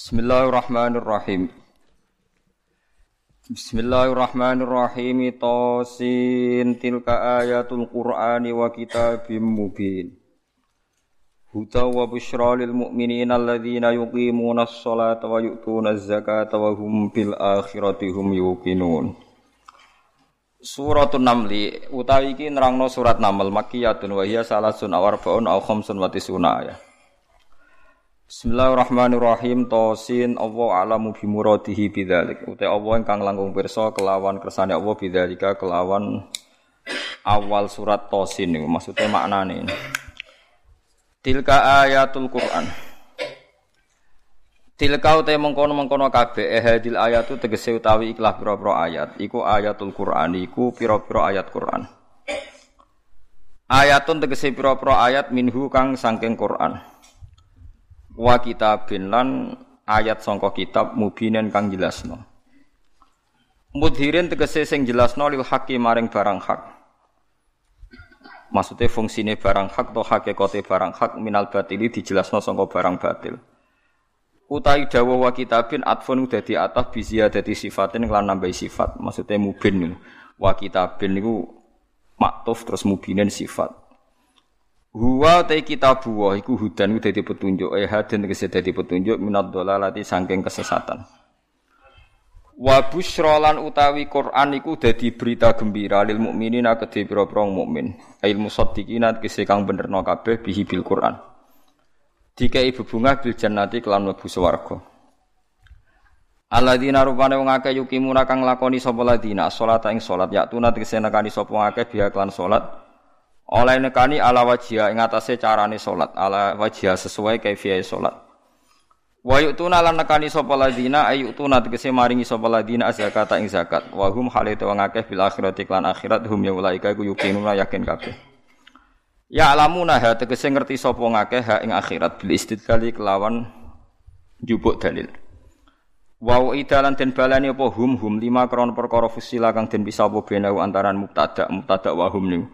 Bismillahirrahmanirrahim. Bismillahirrahmanirrahim. Tosin tilka ayatul Qur'ani wa kitabim mubin. Huda wa bushra lil mu'minina alladhina yuqimuna as-salata wa yu'tuna az-zakata wa hum bil akhirati hum yuqinun. Suratun Namli utawi iki nerangno surat Naml makkiyatun wa hiya salasun aw arba'un aw khamsun wa tisuna ayat. Bismillahirrahmanirrahim. Tosin Allah alamu bimuradihi bidzalik. Utai Allah ingkang langkung pirsa kelawan kersane Allah bidzalika kelawan awal surat Tosin niku. Maksudnya maknane Tilka ayatul Quran. Tilka utai mengkono-mengkono kabeh ehadil ayatu tegese utawi ikhlas pira-pira ayat. Iku ayatul Quran iku pira-pira ayat Quran. Ayatun tegese pira-pira ayat minhu kang saking Quran Wa kitabin lan ayat sangka kitab mubinen kang jelasno. Mudhirin tegese sing jelasno lil haqi maring barang hak. Maksudnya fungsine barang hak atau hakikate barang hak minal batili dijelasno sangka barang batil. Utai dawa wa kitabin atfun dadi ataf bi ziyadati sifatin kelan nambahi sifat. Maksudnya mubin wa kitabin niku maktuf terus mubinin sifat Huwa ta kitabu wa iku hudan dadi petunjuk. Eh hadin tegese dadi petunjuk minad dolalati saking kesesatan. Wa busyra utawi Quran iku dadi berita gembira lil mukminin kedhe pira-pira mukmin. Ilmu musaddiqina kese kang benerno kabeh bihi bil Quran. Dikai bebungah bil jannati kelan mlebu swarga. Alladzina rupane wong akeh yukimuna kang lakoni sapa ladina salat ing salat. Ya tunat kesenekani sapa akeh biha kelan salat oleh nekani ala wajia ing atase carane salat ala wajia sesuai kaifiyahe salat wa yu'tuna lan nekani sapa ladina ayutuna tegese maringi sapa ladina zakata ing zakat. Wa hum halite wong akeh bil akhirati lan akhirat hum ya ulaika iku yukinuna yakin kabeh. Ya alamuna ha tegese ngerti sapa ngakeh ha ing akhirat. Bil istidlali kelawan jupuk dalil. Wa idalan den balani apa hum hum lima kron perkara fusila kang den bisa apa benau antaran mubtada mubtada wa hum niku.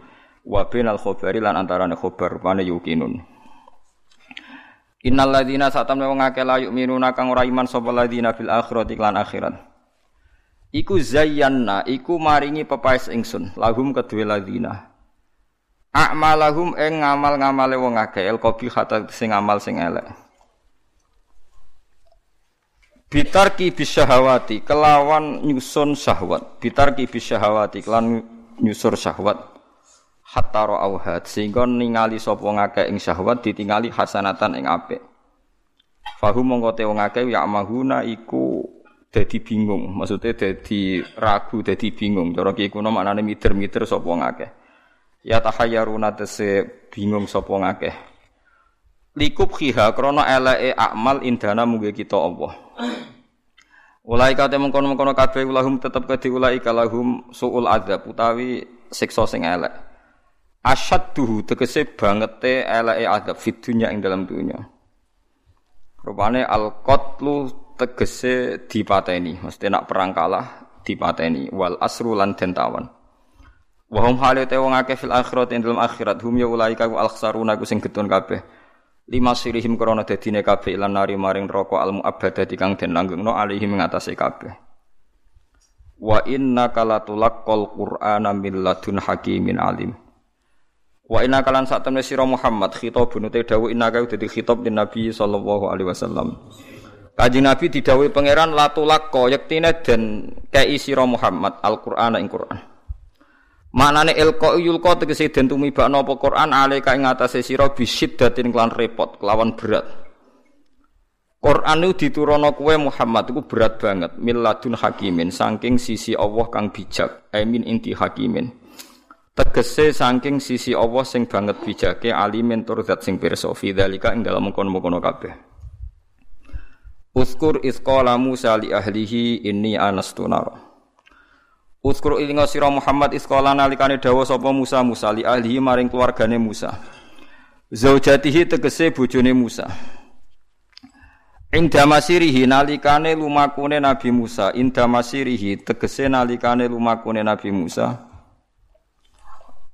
Wa benal khabari lan antarane khabar pane yukinun. Innal ladzina satam wong akeh la yu'minuna kang ora iman sapa ladzina bil akhirati lan akhirat. Iku zayyana iku maringi pepaes ingsun lahum kedue ladzina. A'malahum ing ngamal-ngamale wong akeh el qabihata sing ngamal sing elek. Bitarki bisyahawati kelawan nyusun syahwat. Bitarki bisyahawati kelawan nyusur syahwat. Hatta ra'auhat sehingga ningali sapa ngakeh ing syahwat ditingali hasanatan ing apik. Fahum mongko te wong akeh ya mahuna iku dadi bingung, maksudnya dadi ragu, dadi bingung. Cara ki kuno maknane mider-mider sapa ngakeh ya tahayyaruna tese bingung sapa ngakeh likub khiha krana eleke amal indana mugi kita Allah Ulai kate mengkono-mengkono kabeh ulahum tetep kedhi ulai kalahum suul adzab utawi siksa sing elek. Asyadduhu tegese bangete eleke adzab fid dunya ing dalam dunya. Rupane al qatlu tegese dipateni, mesti nak perang kalah dipateni wal asru lan den tawan. Wa hum halate wong akeh fil akhirat ing dalam akhirat hum ya ulaika al khsaruna ku sing getun kabeh. Lima sirihim krana dadine kabeh lan nari maring neraka al muabbadati kang den langgengno alihim ngatasé kabeh. Wa inna kalatulaqqal qur'ana min ladun hakimin alim. Wa inna kalan sak temne sira Muhammad khitabun te dawuh inna ka dadi khitab din Nabi sallallahu alaihi wasallam. Kanjeng Nabi didhawuhi pangeran latulaqqa yektine den kei sira Muhammad Al-Qur'ana ing Qur'an. Manane ilqa yulqa tegese den tumibakno apa Quran alaika ing atase sira bisiddatin klan repot, kelawan berat. Quran itu diturono kue Muhammad itu berat banget miladun hakimin saking sisi Allah kang bijak amin inti hakimin tegese saking sisi Allah sing banget bijake alimin tur zat sing pirsa fi dzalika ing dalam mengkono-mengkono kabeh Uskur isqala Musa li ahlihi inni anastu nara Uskuru ilinga sira Muhammad iskola nalikane dawa sapa Musa Musa li ahli maring keluargane Musa. Zaujatihi tegese bojone Musa. Inda masirihi nalikane lumakune Nabi Musa, inda masirihi tegese nalikane lumakune Nabi Musa.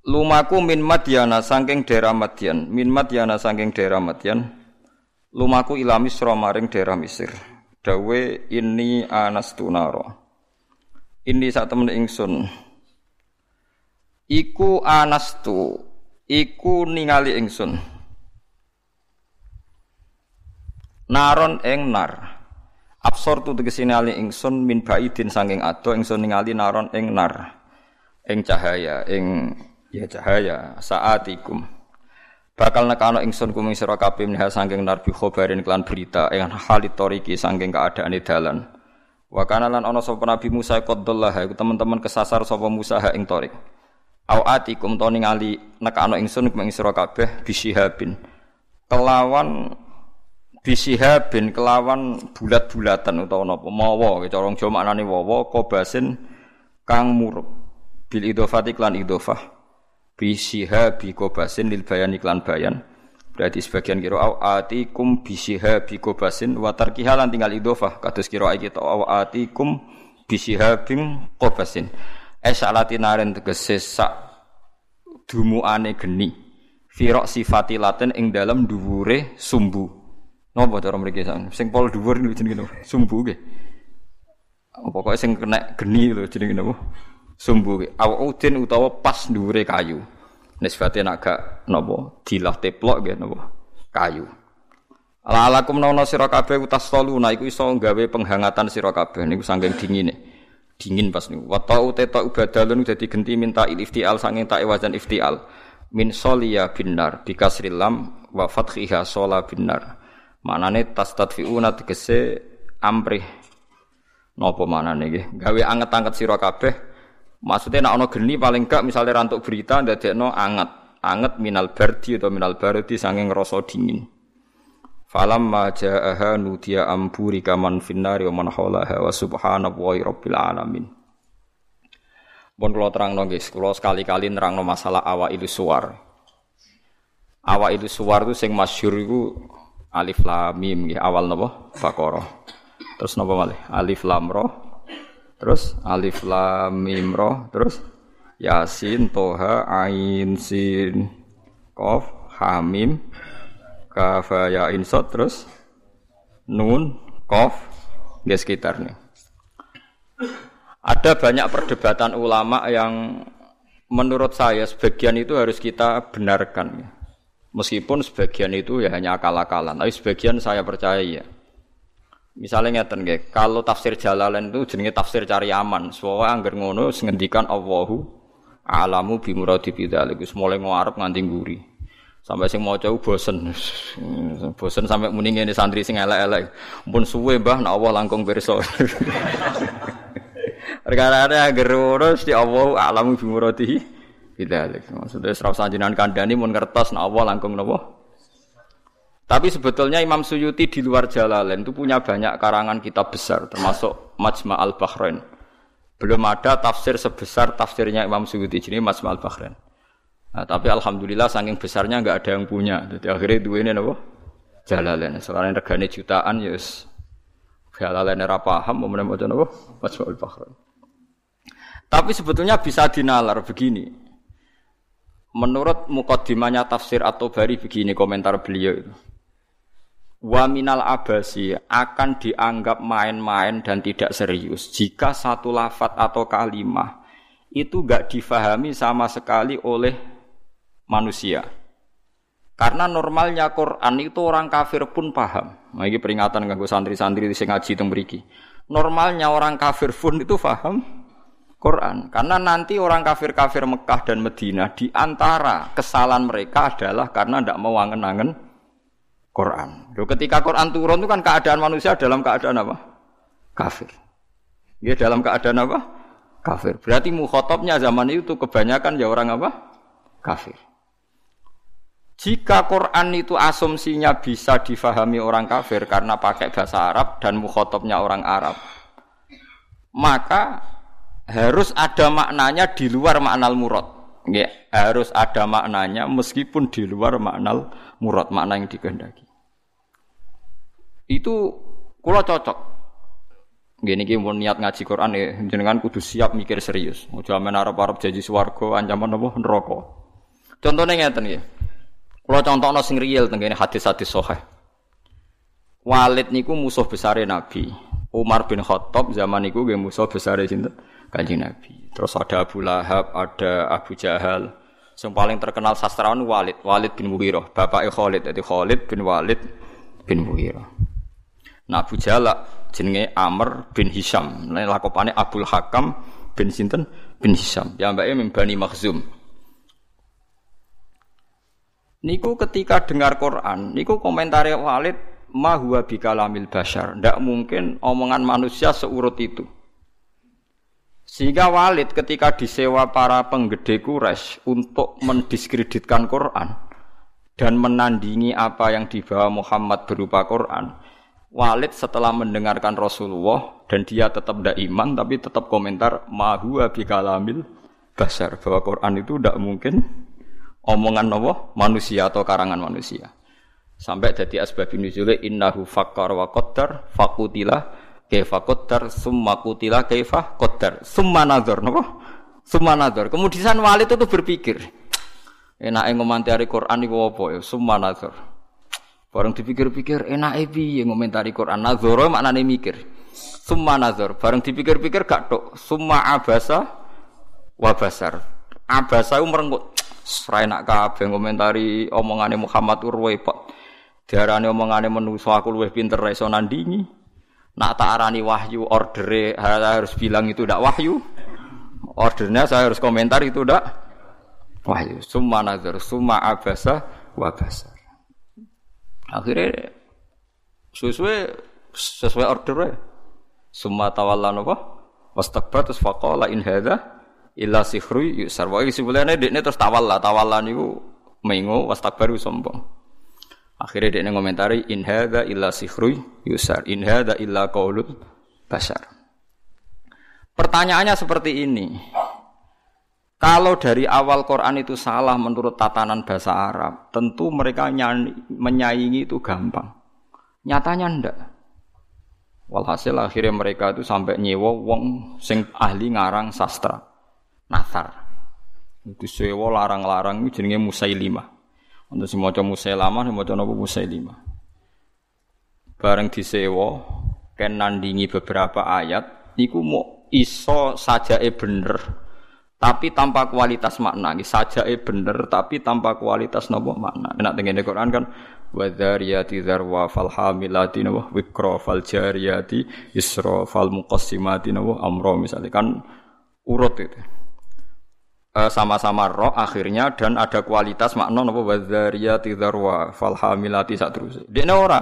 Lumaku min Madyana saking daerah Madyan, min Madyana saking daerah Madyan. Lumaku ila Misra maring daerah Mesir. dawe ini anastu naro. Ini saat temen ingsun. Iku anastu, iku ningali ingsun. Naron eng nar. Absor tu ningali ingsun min baidin saking ado ingsun ningali naron eng nar. Ing cahaya, ing ya cahaya. Saatikum. Bakal nekano ingsun kuming sira kabeh minha saking narbi khobarin kelan berita ing halit toriki saking keadaane dalan. Wa kana lan ana sapa nabi Musa qaddallah iku teman-teman kesasar sapa Musa ha ing torik. Au atikum to ningali nekano ingsun kuming sira kabeh bisihabin kelawan bisihabin kelawan bulat-bulatan utawa napa mawa cara Jawa maknane wawa kobasin kang murup. Bil idhofati klan idhofah bisiha bi kobasin lil bayan iklan bayan. Berarti sebagian kira au atikum bisiha bi kobasin wa tarkihalan tinggal idofah kados kira kita au atikum bisiha bin kobasin esalati naren tegese sak dumuane geni. Firok sifati laten ing dalam dhuwure sumbu. Napa cara mriki sing pol dhuwur niku jenenge sumbu nggih. Pokoke sing kena geni lho jenenge napa sumbu au udin utawa pas dhuwure kayu. Nisbate nak gak napa dilah teplok nggih napa kayu. Ala alakum nono sira kabeh utas toluna iku iso gawe penghangatan sira kabeh. Niku saking dingine. Dingin pas niku. Wa ta'u teta ubadalun dadi genti minta iftial saking tak wajan iftial. Min soliya binar bikasril lam wa fathiha sola binar. Manane tastadfiuna tegese amrih. Napa manane nggih? Gawe anget-anget sira kabeh Maksudnya nak ono geni paling gak misalnya rantuk berita no anget, anget minal bardi atau minal bardi sanging rasa dingin. Falam maja'aha nudia amburi kaman finnari wa man hawlaha wa subhanallahi rabbil alamin. Pun kula terangno guys, kula sekali-kali nerangno masalah awa itu suar. Awa itu suar itu sing masyhur iku alif lam mim awal napa? Baqarah. Terus napa malih? Alif lam ra Terus alif lam mim roh, terus Yasin, Toha, Ain, Sin, Kof, Hamim, Kaf, Ya, Insot, terus Nun, Kof, ya sekitarnya. Ada banyak perdebatan ulama yang menurut saya sebagian itu harus kita benarkan. Meskipun sebagian itu ya hanya akal-akalan, tapi sebagian saya percaya ya. Misalnya ngeten nggih, kalau tafsir Jalalain itu jenenge tafsir cari aman. Soale angger ngono ngendikan Allahu alamu bi muradi bidzalik. Wis mulai ngarep nganti nguri. Sampai sing maca bosen. Bosen sampai muni ngene santri sing elek-elek. Pun suwe Mbah nek Allah langkung pirsa. Perkara angger ngono mesti Allahu alamu bi muradi bidzalik. Maksudnya serau sanjinan kandhani mun ngertos nek Allah langkung napa? Tapi sebetulnya Imam Suyuti di luar Jalalain itu punya banyak karangan kitab besar, termasuk Majma' al-Bahrain. Belum ada tafsir sebesar tafsirnya Imam Suyuti, jadi Majma' al-Bahrain. Nah, tapi alhamdulillah saking besarnya nggak ada yang punya. Jadi akhirnya dua ini apa? Jalalain. Soalnya regane jutaan ya yes. Jalalain era paham, mau menemukan apa? Majma' al-Bahrain. Tapi sebetulnya bisa dinalar begini. Menurut mukaddimahnya tafsir atau bari begini komentar beliau itu wa minal abasi akan dianggap main-main dan tidak serius jika satu lafat atau kalimah itu gak difahami sama sekali oleh manusia. Karena normalnya Quran itu orang kafir pun paham. Nah, ini peringatan kanggo santri-santri di ngaji teng mriki. Normalnya orang kafir pun itu paham Quran. Karena nanti orang kafir-kafir Mekah dan Medina di antara kesalahan mereka adalah karena tidak mau angen-angen Quran. Loh, ketika Quran turun itu kan keadaan manusia dalam keadaan apa? Kafir. Ya dalam keadaan apa? Kafir. Berarti mukhotobnya zaman itu kebanyakan ya orang apa? Kafir. Jika Quran itu asumsinya bisa difahami orang kafir karena pakai bahasa Arab dan mukhotobnya orang Arab, maka harus ada maknanya di luar maknal murad. Ya, harus ada maknanya meskipun di luar maknal murad, makna yang dikehendaki. Itu kula cocok. Gini gini mau niat ngaji Quran ya, jenengan kudu siap mikir serius. Mau jaman Arab-Arab janji swarga, ancaman apa neraka. Contohnya ngeten ya. Kula contohno sing real tentang hadis-hadis sahih. Walid niku musuh besar Nabi. Umar bin Khattab zaman niku nggih musuh besar sinten? Kanjeng Nabi. Terus ada Abu Lahab, ada Abu Jahal. Yang paling terkenal sastrawan Walid, Walid bin Mughirah, bapaknya Khalid, jadi Khalid bin Walid bin Mughirah. Nah Abu Jahal jenenge Amr bin Hisham. Nah lakopane Abdul Hakam bin sinten bin Hisham. Ya mbake Bani Makhzum. Niku ketika dengar Quran, niku komentari Walid ma huwa bikalamil bashar. Tidak mungkin omongan manusia seurut itu. Sehingga Walid ketika disewa para penggede Quraisy untuk mendiskreditkan Quran dan menandingi apa yang dibawa Muhammad berupa Quran, Walid setelah mendengarkan Rasulullah dan dia tetap tidak iman tapi tetap komentar ma huwa bikalamil bashar bahwa Quran itu tidak mungkin omongan Allah manusia atau karangan manusia. Sampai jadi asbab nuzule innahu fakkar wa qaddar fakutila kaifa qaddar summa kutila kaifa qaddar. Summa nazar napa? Summa nazar. Kemudian Walid itu berpikir enak ngomentari Quran iku apa ya? Summa nazar. Bareng dipikir-pikir enak piye ngomentari Quran? Nazar maknane mikir. Summa nazar. Bareng dipikir-pikir gak tok summa abasa wa basar abasa merenggut Serai nak kabeh ngomentari omongane Muhammad Urwepot Diarani omongane menuso aku luwih pinter ra iso nandingi. Nak tak arani wahyu ordere harus bilang itu ndak wahyu. Ordernya saya harus komentar itu ndak wahyu. Summa nazar, summa abasa wa basar. Akhirnya sesuai sesuai ordernya. Summa tawalla napa? Wastakbar terus faqala in hadza illa sihru yusar. Wa sebenarnya dekne terus tawalla, tawalla niku mengo wastakbaru sombong. Akhirnya dia ngomentari in hadza illa sihru yusar, in hadza illa qaulul basar. Pertanyaannya seperti ini. Kalau dari awal Quran itu salah menurut tatanan bahasa Arab, tentu mereka menyaingi itu gampang. Nyatanya ndak. Walhasil akhirnya mereka itu sampai nyewa wong sing ahli ngarang sastra. Nasar. Itu sewa larang-larang jenenge Musailimah. Untuk si maca Musailamah, si maca napa Musailimah. Bareng disewa, ken nandingi beberapa ayat, niku mau iso saja e bener, tapi tanpa kualitas makna. Saja e bener, tapi tanpa kualitas nopo makna. Enak dengan Quran kan, wadhariyati dzarwa fal hamilati nawa wikra fal jariyati isra fal muqassimati nawa amro misalnya kan urut itu sama-sama roh akhirnya dan ada kualitas makna napa wadzariyati dzarwa fal hamilati sak terus. Dekne ora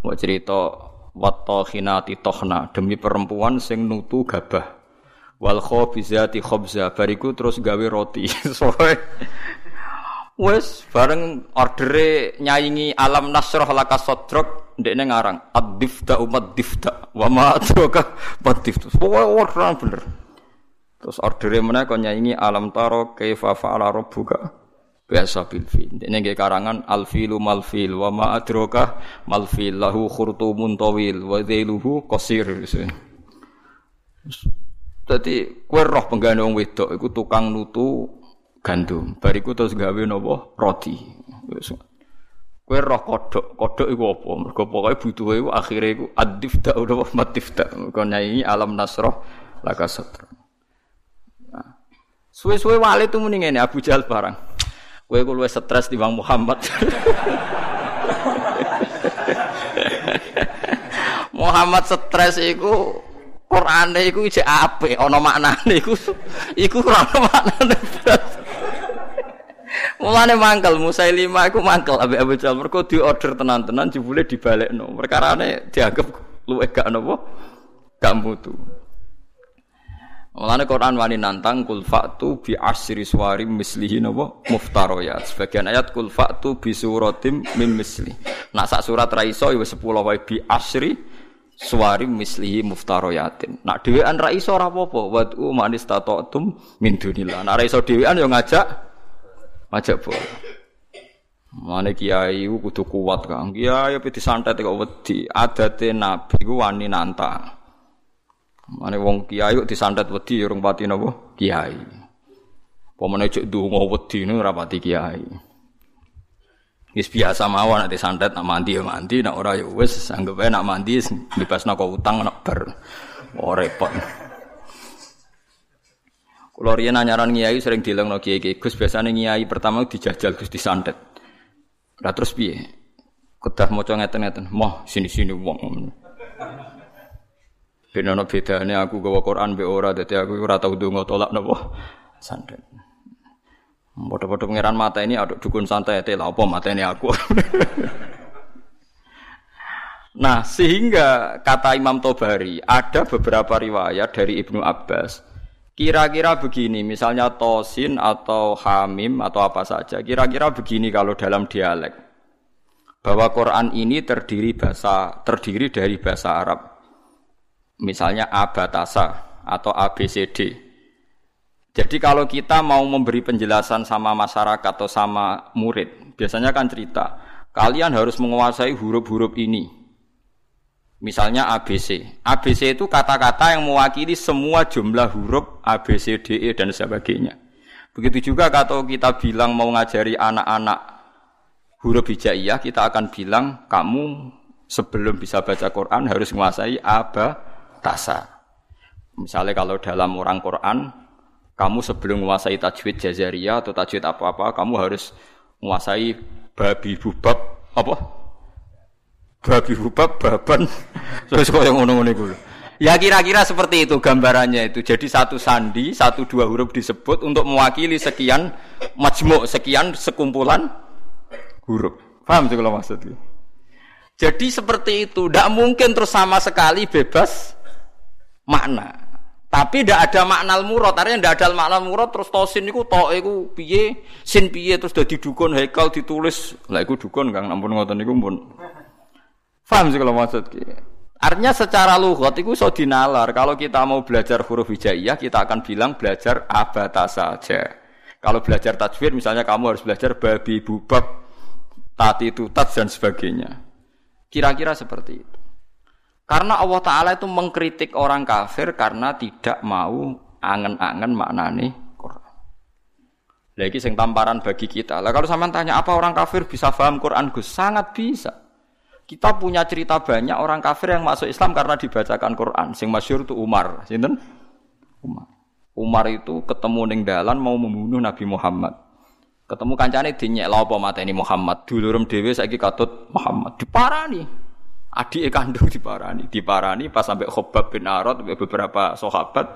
mau cerita wattokhinati tohna demi perempuan sing nutu gabah. Wal khabizati khabza bariku terus gawe roti. Soe Wes bareng ordere nyayingi alam nasroh laka sodrok ngarang ad-difta umat difta wa ma adraka bad difta. Pokoke bener. Terus ordernya mana kau nyanyi alam taro kaifa fa'ala rabbuka biasa bil fil. Ini nggih karangan al filu mal fil wa ma adraka mal fil lahu khurtumun tawil wa dhailuhu qasir. Dadi kowe roh penggane wong wedok iku tukang nutu gandum. Bariku terus gawe napa roti. Kowe roh kodok, kodok iku apa? Mergo pokoke butuhe iku akhire iku adifta utawa matifta. Kau nyanyi alam nasroh laka. Suwe-suwe wali itu mending ini Abu Jahal barang. Gue gue luwes stres di Muhammad. Muhammad stres iku Qur'ane iku ijek apik ana maknane iku iku ora ana maknane. Mulane mangkel Musailimah iku mangkel ambek Abu Jahal mergo diorder tenan-tenan jebule dibalekno. Perkarane dianggap luwih gak napa gak mutu. Mulane Quran wani nantang kul fa'tu bi asri suwari mislihi napa muftaroyat. Sebagian ayat kul fa'tu bi suratim mim misli. Nak sak surat ra iso ya 10 wae bi asri suwari mislihi muftaroyatin. Nak dhewean ra iso ora apa-apa. Wad'u man istata'tum min dunillah. Nak ra iso dhewean ya ngajak ngajak boleh. Mane kiai kudu kuat Kang. Kiai pe disantet kok wedi. Adate nabi ku wani nantang. Mane wong kiai kok disantet wedi urung pati napa? Kiai. Pemene cek ndonga wedi ne ora pati kiai. Wis biasa mawon nanti santet nak mandi ya mandi, nak ora ya wis anggap ae nak mandi bebasna kok utang nak ber. Oh repot. Kulo riyen anyaran kiai sering dilengno kiai kiai Gus biasane kiai pertama dijajal Gus disantet. Lah terus piye? Kedah maca ngeten-ngeten, moh sini-sini wong. Ben ana bedane aku gawa Quran be ora dadi aku ora tau ndonga tolak napa santet. Bodoh-bodoh pengiran mata ini aduk dukun santai teh apa mata ini aku. nah sehingga kata Imam Tobari ada beberapa riwayat dari Ibnu Abbas. Kira-kira begini, misalnya tosin atau hamim atau apa saja. Kira-kira begini kalau dalam dialek bahwa Quran ini terdiri bahasa terdiri dari bahasa Arab. Misalnya abatasa atau ABCD. Jadi kalau kita mau memberi penjelasan sama masyarakat atau sama murid, biasanya kan cerita, kalian harus menguasai huruf-huruf ini. Misalnya ABC. ABC itu kata-kata yang mewakili semua jumlah huruf A, B, C, D, E, dan sebagainya. Begitu juga kalau kita bilang mau ngajari anak-anak huruf hijaiyah, kita akan bilang kamu sebelum bisa baca Quran harus menguasai aba tasa. Misalnya kalau dalam orang Quran kamu sebelum menguasai tajwid jazaria atau tajwid apa-apa, kamu harus menguasai babi bubab apa? Babi bubab baban. Terus kok yang ngono-ngono. Ya kira-kira seperti itu gambarannya itu. Jadi satu sandi, satu dua huruf disebut untuk mewakili sekian majmuk, sekian sekumpulan huruf. Paham sih kalau maksudnya? Jadi seperti itu, tidak mungkin terus sama sekali bebas makna. Tapi tidak ada makna murad, artinya tidak ada makna murad terus tosin itu to iku piye, sin piye terus dadi dukun haikal ditulis. Lah iku dukun Kang ampun ngoten niku pun. Paham sih kalau maksud Artinya secara lughat itu so dinalar. Kalau kita mau belajar huruf hijaiyah, kita akan bilang belajar abata saja. Kalau belajar tajwid, misalnya kamu harus belajar babi bubab, tati tutat dan sebagainya. Kira-kira seperti itu. Karena Allah Ta'ala itu mengkritik orang kafir karena tidak mau angen-angen maknani Quran. Lagi sing tamparan bagi kita. Lah kalau sama tanya apa orang kafir bisa paham Quran Gus? Sangat bisa. Kita punya cerita banyak orang kafir yang masuk Islam karena dibacakan Quran. Sing masyur itu Umar. Sinten? Umar. Umar itu ketemu ning dalan mau membunuh Nabi Muhammad. Ketemu kancane dinyek lha apa mateni Muhammad. Dulurum dhewe saiki katut Muhammad diparani. Adik kandung diparani, diparani pas sampai Khobab bin Arad beberapa sahabat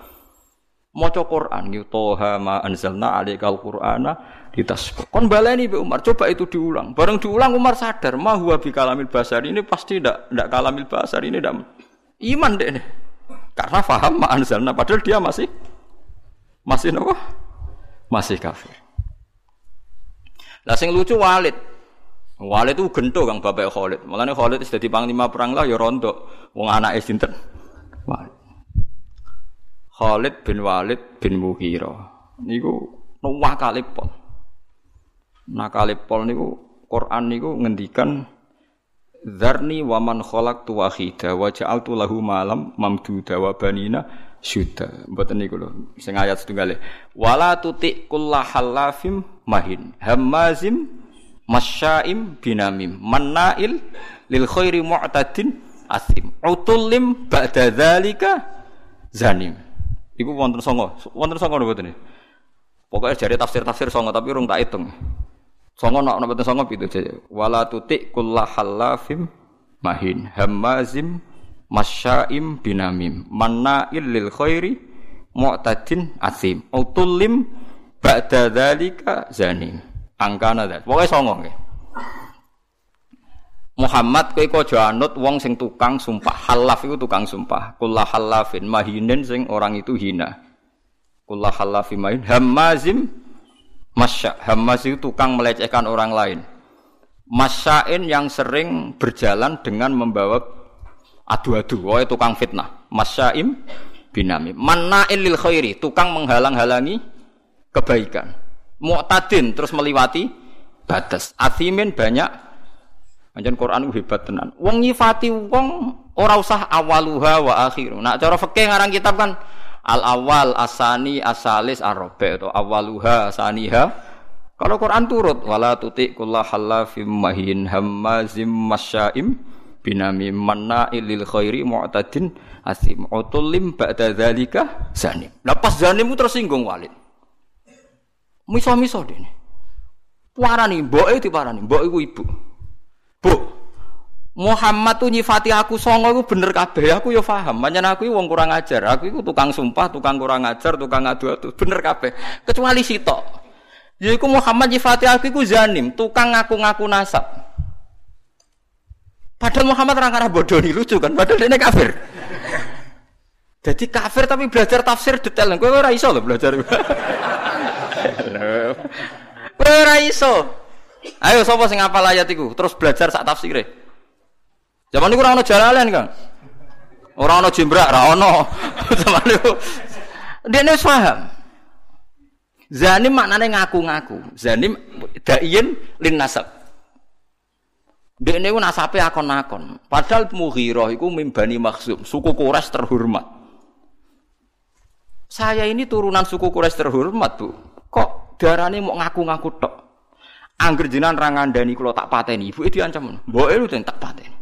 maca Quran yu toha ma anzalna alaikal qur'ana ditasbih. Kon baleni Mbak Umar, coba itu diulang. Bareng diulang Umar sadar, ma huwa bi kalamil basar ini pasti ndak ndak kalamil basar ini ndak iman deh nih. Karena faham ma anzalna padahal dia masih masih nopo? Masih kafir. Lah sing lucu Walid, Walid itu gento kang bapak Khalid. Mulane Khalid dadi panglima perang lah ya rondo. Wong anake sinten? Walid. Khalid bin Walid bin Mughirah. Niku nuwah kali pol. Nah kali pol niku Quran niku ngendikan Zarni wa man khalaqtu wahida wa ja'altu lahu malam mamduda wa banina syuda. Mboten niku lho sing ayat setunggale. Wala tuti kullahallafim mahin hamazim masyaim binamim. Manail lil khairi mu'tadin asim. Utullim ba'da dzalika zanim. Iku wonten songo. Wonten songo niku boten pokoknya jari tafsir-tafsir songo tapi urung tak hitung. Songo nak napa songo pitu wala tuti kullahallafim mahin. Hamazim masyaim binamim. Manail lil khairi mu'tadin asim. Utullim ba'da dzalika zanim angkana dat. Pokoke songo nggih. Muhammad kowe aja anut wong sing tukang sumpah. Halaf itu tukang sumpah. Kullah halafin mahinin sing orang itu hina. Kullah halafin mahin hamazim masya. Hamaz itu tukang melecehkan orang lain. Masyain yang sering berjalan dengan membawa adu-adu. Oh, tukang fitnah. Masyaim binami. Mannail lil khairi, tukang menghalang-halangi kebaikan mu'tadin terus melewati batas. Athimin banyak Anjen Quran hebat tenan. Wong nyifati wong ora usah awaluha wa akhiru. Nak cara fikih ngarang kitab kan al awal asani asalis arabe atau awaluha asaniha Kalau Quran turut wala tuti kullah halafim mahin hammazim masyaim binami manna ilil khairi mu'tadin asim utulim ba'da dzalika zanim. Lah pas zanim tersinggung Walid. Miso-miso dene. Parani, mboke diparani, mbok iku ibu. Bu, Muhammad tuh nyifati aku songo iku bener kabeh. Aku yo paham. Pancen aku wong kurang ajar. Aku iku tukang sumpah, tukang kurang ajar, tukang adu-adu. Bener kabeh. Kecuali sitok. Yaiku Muhammad nyifati aku iku zanim, tukang ngaku-ngaku nasab. Padahal Muhammad orang arah bodoh nih lucu kan, padahal dia kafir. Jadi kafir tapi belajar tafsir detail. Gue ora iso loh belajar. Ora iso. Ayo sapa sing ngapal ayat iku terus belajar sak tafsire. Zaman niku ora ono jalalan, Kang. Ora ono jembrak, ora ono. Zaman niku dia wis paham. Zanim maknane ngaku-ngaku. Zanim daiin lin nasab. Dek ini nasabe akon-akon. Padahal Mughirah itu mimbani maksum. Suku Quraisy terhormat. Saya ini turunan suku Quraisy terhormat, Bu. Kok darane mau ngaku-ngaku tok? Angger jenengan ra ngandani kula tak pateni, ibu itu diancam. Mboke lu tak pateni.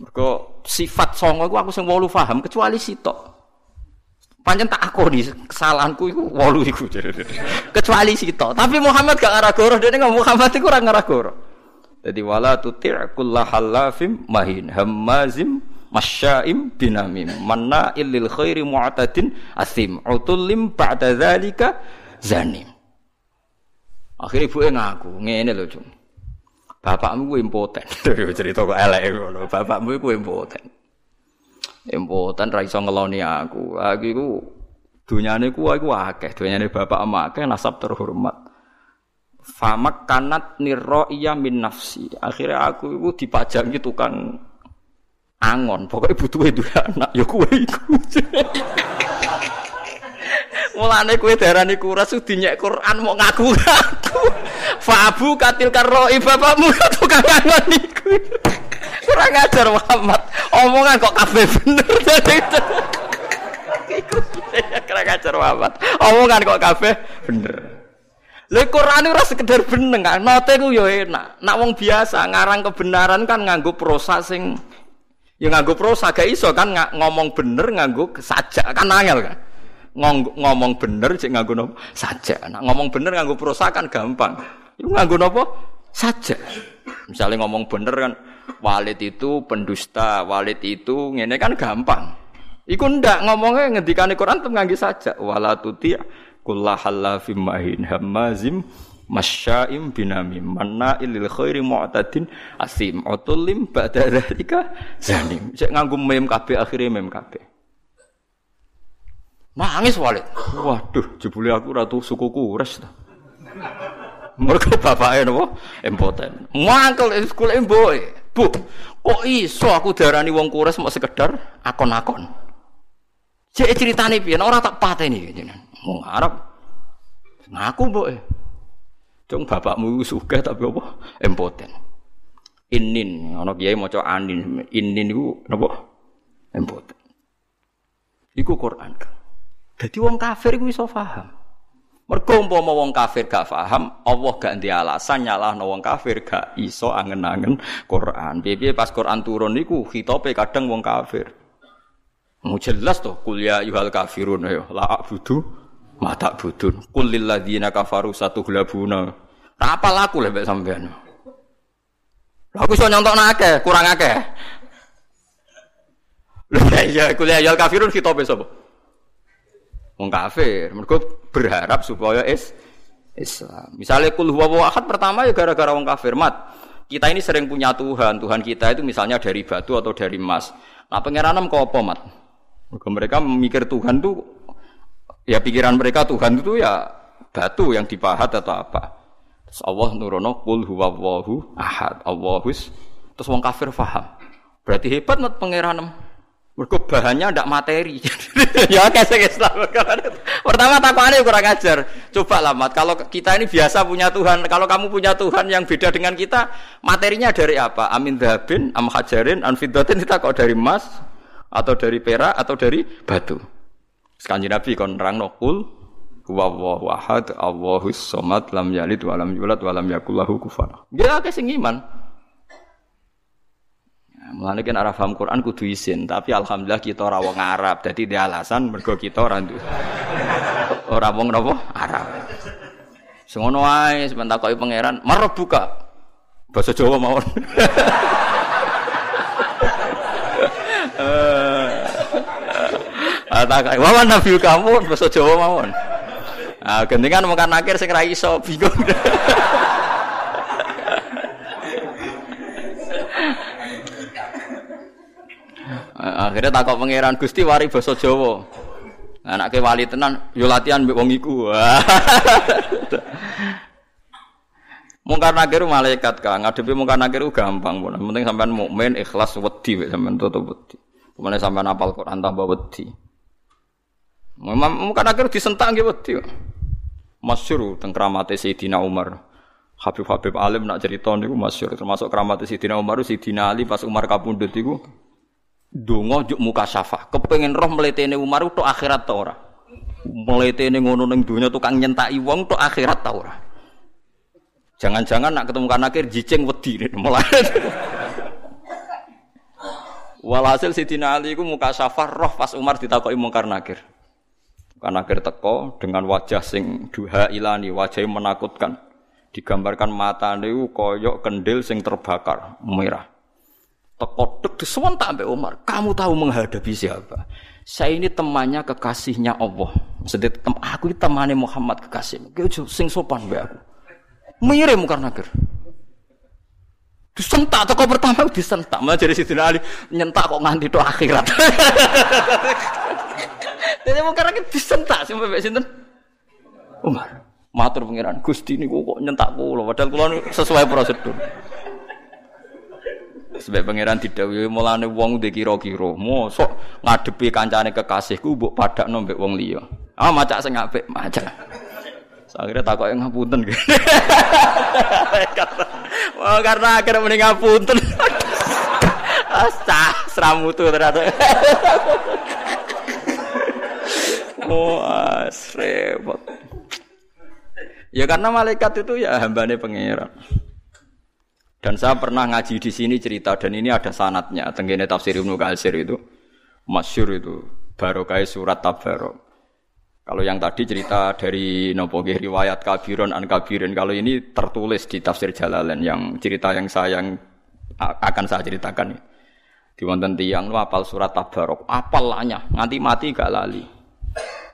Mergo sifat songo iku aku sing wolu paham kecuali sitok. Pancen tak akoni kesalahanku iku wolu iku. kecuali sitok. Tapi Muhammad gak ngarah goro, dene ngomong Muhammad iku ora ngarah goro. Jadi wala tuti' kullahallafim mahin hammazim masyaim binamim manna illil khairi mu'tadin asim utullim ba'da dzalika zanim. Akhirnya ibu ngaku ngene lho cung bapakmu ku impoten. Cerita kok elek ngono. Bapakmu ku impoten. Impoten ra iso ngeloni aku. Aku iku dunyane ku aku akeh. Dunyane bapak emak akeh nasab terhormat. Famak kanat niro iya min nafsi. Akhirnya aku itu dipajangi tukang angon. Pokoknya butuh itu anak. Ya kue iku mulane kue darani kuras dinyek Quran mau ngaku ngaku. Fabu katil karoi bapakmu tukang angon iku kurang ajar Muhammad. Omongan kok kafe bener kurang ajar Muhammad. Omongan kok kafe bener. Lha Quran ora sekedar beneng kan, note ku yo enak. Nak wong biasa ngarang kebenaran kan nganggo prosa sing ya nganggo prosa gak iso kan ngomong bener nganggo sajak. Kan angel kan. Ngong, ngomong bener cek nganggo nopo sajak. Nak ngomong bener nganggo prosa kan gampang. Iku nganggo nopo sajak. Misalnya ngomong bener kan Walid itu pendusta, Walid itu ngene kan gampang. Iku ndak ngomongnya ngendikane Quran tem nganggo sajak wala tuti' kullahallafim mahin hamazim masyaim binamim manna ilil khairi mu'tadin asim utulim ba'da dzalika zanim cek nganggo mem kabeh akhire mem kabeh nangis Walid waduh jebule aku ratu suku kures ta mergo bapake napa impoten mangkel sekolah mboke bu kok iso aku darani wong kures mau sekedar akon-akon cek ceritane piye ora tak pateni jenengan Wong Arab ngaku mbok Cung bapakmu sugih tapi apa? Impoten. Inin, ana kiai maca anin. Inin niku napa? Impoten. Iku Quran. Dadi wong kafir iku iso paham. Mergo umpama wong kafir gak paham, Allah gak ndek alasan nyalahno wong kafir gak iso angen-angen Quran. Piye pas Quran turun niku khitope kadang wong kafir. Mau jelas toh kuliah yuhal kafirun ayo la abudu mata budun kulil ladina kafaru satu glabuna apa laku lebek sampean aku iso nyontok nake kurang akeh ya kuliah yal kafirun kita sapa wong kafir mergo berharap supaya is Islam misalnya kul huwa ahad pertama ya gara-gara wong kafir mat kita ini sering punya Tuhan Tuhan kita itu misalnya dari batu atau dari emas nah pengiranan kok apa mat mereka memikir Tuhan tuh Ya pikiran mereka Tuhan itu ya batu yang dipahat atau apa. Terus Allah nurono kul huwallahu ahad. Allahus terus wong kafir faham. Berarti hebat mat pangeran. Mergo bahannya ndak materi. ya kasih Islam. Pertama takwane kurang ajar. Coba lah mat kalau kita ini biasa punya Tuhan, kalau kamu punya Tuhan yang beda dengan kita, materinya dari apa? Amin dhabin, am hajarin, an fiddatin kita kok dari emas atau dari perak atau dari batu. Sekanji Nabi kon nerang nokul Huwallahu ahad, Allahus somad, lam yalid wa lam yulad wa lam yakul lahu kufuwan. Ya akeh sing iman. Mulane kan arah paham Quran kudu isin, tapi alhamdulillah kita ora wong Arab. Dadi dia alasan mergo kita ora ora wong napa? Arab. Semono wae sebentar takoki pangeran, marah buka. Bahasa Jawa mawon. Tak wawan nabi kamu bahasa Jawa mawon. Ah, gendengan mau kan akhir sing ra iso bingung. Akhirnya takut pangeran Gusti wari basa Jawa. Anake wali tenan yo latihan mbek wong iku. Mungkar nakir malaikat Kang, ngadepi mungkar nakir gampang, pun. Penting sampean mukmin ikhlas wedi sampean tutup wedi. Kemudian sampean apal Quran tambah wedi. Mungkar nakir disentak nggih wedi masyur tentang kramate Sayyidina Umar. Habib-habib alim nak cerita niku masyur termasuk kramate Sayyidina Umar Sayyidina Ali pas Umar kapundhut iku donga juk muka syafa. Kepengen roh mletene Umar tok akhirat ta ora. Mletene ngono ning donya tukang nyentaki wong tok akhirat ta ora. Jangan-jangan nak ketemu kan akhir jicing wedi mulai. Walhasil Sayyidina Ali iku muka syafa roh pas Umar ditakoki mungkar nakir. Karena akhir teko dengan wajah sing duha ilani, wajah yang menakutkan. Digambarkan mata niku koyok kendil sing terbakar merah. Teko dek tak sampai Umar. Kamu tahu menghadapi siapa? Saya ini temannya kekasihnya Allah. Maksudnya tem aku ini temannya Muhammad kekasih. Kau sing sopan be aku. Mirip karena akhir. Disentak toko pertama disentak. Malah jadi Sidina Ali nyentak kok nganti do akhirat. Jadi mau karena disentak sih mbak sinten. Umar. Matur pangeran Gusti niku kok nyentak kula padahal kula sesuai prosedur. Sebab pangeran didhawuhi mulane wong ndek kira-kira, mosok ngadepi kancane kekasihku mbok padakno mbek wong liya. Ah macak sing apik, macak. Akhirnya takut yang ngapunten. Wah karena akhirnya mending ngapunten. Astah, seramu tuh ternyata. Wah, repot. Ya karena malaikat itu ya hambane pangeran. Dan saya pernah ngaji di sini cerita dan ini ada sanatnya. Tenggine tafsir Ibnu Katsir itu masyur itu barokah surat tabarok. Kalau yang tadi cerita dari nopo riwayat kabiron an kabirin. Kalau ini tertulis di tafsir Jalalain yang cerita yang saya yang akan saya ceritakan. Di wonten tiang lu apal surat tabarok, apal lanya, nganti mati gak lali.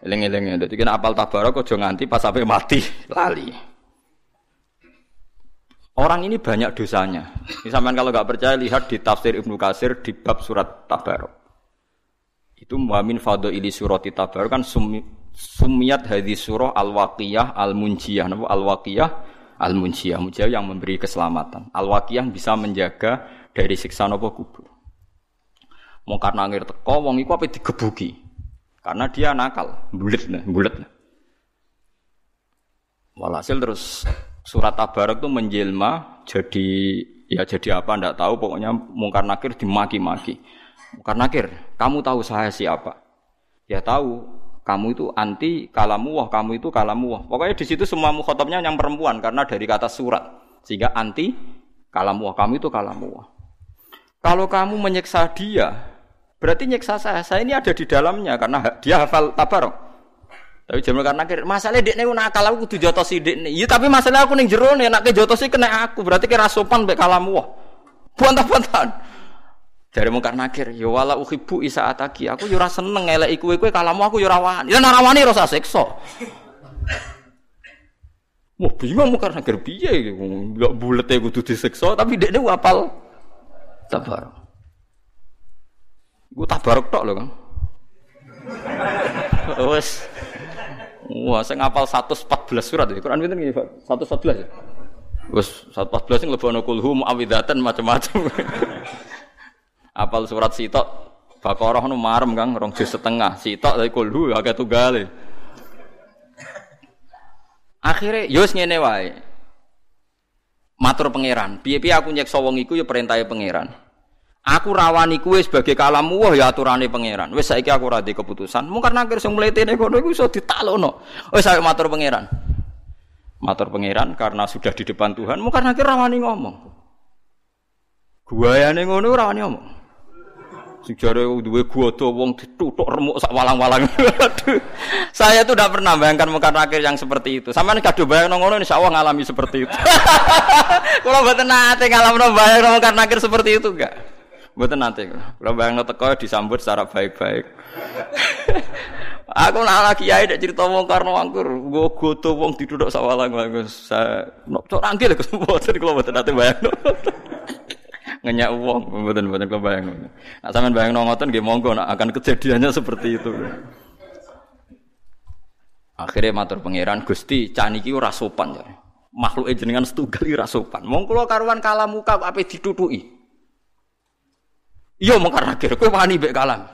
Eling-eling dadi kena apal tabarok aja nganti pas sampai mati lali. Orang ini banyak dosanya. Misalkan kalau nggak percaya lihat di tafsir Ibnu Kasir di bab surat Tabarok. Itu muamin fado ili surati Tabarok kan sumi, sumiat hadis surah al-waqiyah al-munjiyah. Al-waqiyah al-munjiyah. Munjiyah yang memberi keselamatan. Al-waqiyah bisa menjaga dari siksa nopo kubur. Mau karena ngir teko wong iku apa digebuki. Karena dia nakal, bulet bulet. Walhasil terus surat Tabarak itu menjelma jadi ya jadi apa ndak tahu pokoknya mungkar nakir dimaki-maki. Mungkar nakir, kamu tahu saya siapa? Ya tahu, kamu itu anti kalamu wah, kamu itu kalamu wah. Pokoknya di situ semua mukhotobnya yang perempuan karena dari kata surat. Sehingga anti kalamu wah, kamu itu kalamu wah. Kalau kamu menyiksa dia, Berarti nyiksa saya. Saya ini ada di dalamnya karena dia hafal tabarok. Tapi jaman karena akhir masalah dekne nakal aku kudu jotosi dekne. Iya tapi masalah aku ning jero nek nek jotosi kena aku. Berarti kira sopan mbek kalamu wah. Buantah-buantahan. Dari mungkar nakir, ya wala uhibbu isa ataki. Aku yo ora seneng elek iku kowe kalamu aku yo ora wani. Ya ora wani rasa siksa. Wah bingung mungkar nakir piye Enggak bulet e kudu disiksa tapi dekne apal tabarok. Gue tabarok tok loh kan. Wes. Wah, saya ngapal 114 surat ya. Quran pinten nggih, Pak? 114 ya. Wes 114 sing lebono kulhu muawidatan macam-macam. Apal surat sitok Baqarah nu marem Kang, rong juz setengah. Sitok dari kulhu agak tunggal. Akhirnya yos ngene wae. Matur pangeran, piye-piye aku nyeksa wong iku ya perintahe pangeran. Aku rawani kue sebagai kalamu wah ya aturane pangeran. Wes saiki aku ora keputusan. Mungkin nakir sing mletene kono iku iso ditalono. Wes saya matur pangeran. Matur pangeran karena sudah di depan Tuhan, mungkin nakir rawani ngomong. Guayane ngono rawani ngomong. Sing jare duwe godo wong ditutuk remuk sak walang-walang. Saya tuh tidak pernah bayangkan muka nakir yang seperti itu. Sampeyan kado bayang ngono insyaallah ngalami seperti itu. Kalau mboten nate ngalamno bayang muka nakir seperti itu enggak? Mboten nanti. Kalau bayang teko disambut secara baik-baik. Aku nak lagi kiai nek cerita wong karno angkur, nggo goto wong diduduk sawalang Gus. Saya cok rangkil Gus mboten kula mboten nate bayang. Ngenyak wong mboten mboten kula bayang. Nak sampean bayang ngoten nggih monggo nak akan kejadiannya seperti itu. Akhirnya matur pangeran Gusti caniki ora sopan ya. Makhluk jenengan setunggal ora sopan. Mong kula karuan kalamuka ape ditutuki. Iya mengkar nakir, kowe wani mbek kalam.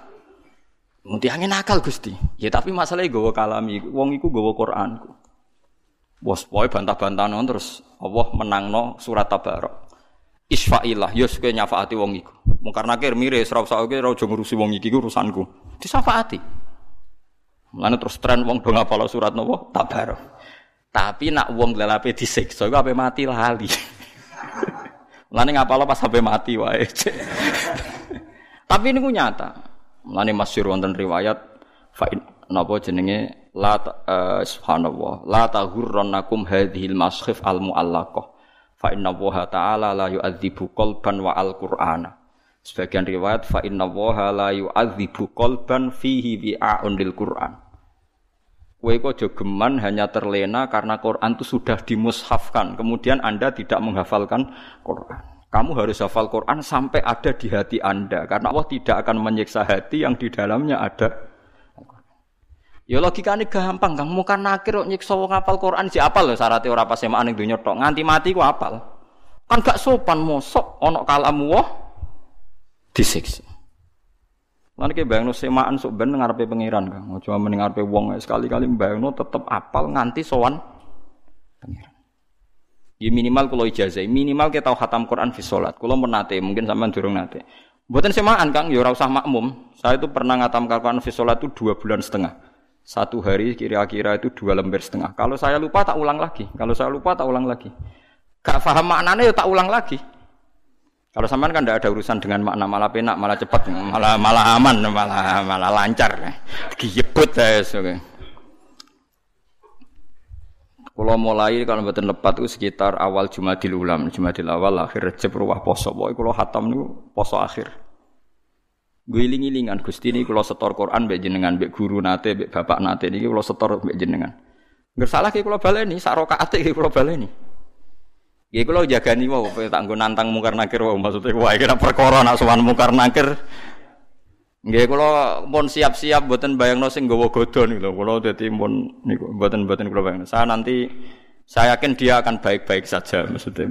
Angin nakal Gusti. Ya tapi masalahnya gawa kalami, wong iku gawa Qur'anku. Bos poe bantah-bantahan terus Allah menangno surat Tabarok. Isfa'illah, ya kowe nyafaati wong iku. Mungkar nakir mire ora usah kowe ora ngurusi wong iki urusanku. Disafaati. Mulane terus tren wong do ngapal surat nopo Tabarok. Tapi nak wong lelape disiksa iku ape mati lali. Mulane ngapal pas sampai mati wae. Tapi ini nyata. Mulane masyhur wonten riwayat fa'in napa jenenge? La uh, subhanallah. La taghurrannakum hadhil maskhif al muallaqah fa inna wa ta'ala la yu'adzibu qalban wa al qur'ana sebagian riwayat fa inna wa la yu'adzibu qalban fihi bi'aun lil qur'an. Kowe kok jogeman hanya terlena karena Quran itu sudah dimushafkan, kemudian Anda tidak menghafalkan Quran. Kamu harus hafal Quran sampai ada di hati Anda karena Allah tidak akan menyiksa hati yang di dalamnya ada Ya logika ini gampang, Kang. Muka nakir kok nyiksa wong hafal Quran si apal lho syaratnya ora pas semaan ning donya tok. Nganti mati ku apal. Kan gak sopan mosok ana kalamu wah disiksa. Lan ki bayangno semaan sok ben ngarepe pangeran, Kang. Cuma mending ngarepe wong sekali-kali bayangno tetep apal nganti sowan pangeran. Ya minimal kalau ijazah, minimal kita tahu khatam Quran fi sholat. Kalau menate, mungkin sama durung nate. Buatan semaan kang, ya usah makmum. Saya itu pernah ngatam Quran fi sholat itu dua bulan setengah. Satu hari kira-kira itu dua lembar setengah. Kalau saya lupa tak ulang lagi. Kalau saya lupa tak ulang lagi. Gak paham maknanya ya tak ulang lagi. Kalau sampean kan tidak ada urusan dengan makna malah penak, malah cepat, malah malah aman, malah malah lancar. Giyebut saya. Okay. Kalau mulai kalau betul lepat itu sekitar awal Jumadil Ulam, Jumadil awal akhir Recep ruwah poso. Pokoknya kalau hatam itu poso akhir. Gue iling-ilingan Gusti ini kalau setor Quran mbek jenengan, mbek guru nate, mbek bapak nate ini kalau setor mbek jenengan. Nggak salah kalau baleni, sak rakaat iki kalau baleni. Kalau jaga nih mau, tak nantang mungkar nakir, maksudnya wah kira perkara nak sowan mungkar nakir Nggih kula pun siap-siap mboten bayangno sing nggawa godon lho. Kula dadi pun niku mboten-mboten kula bayangno. Saya nanti saya yakin dia akan baik-baik saja maksudnya.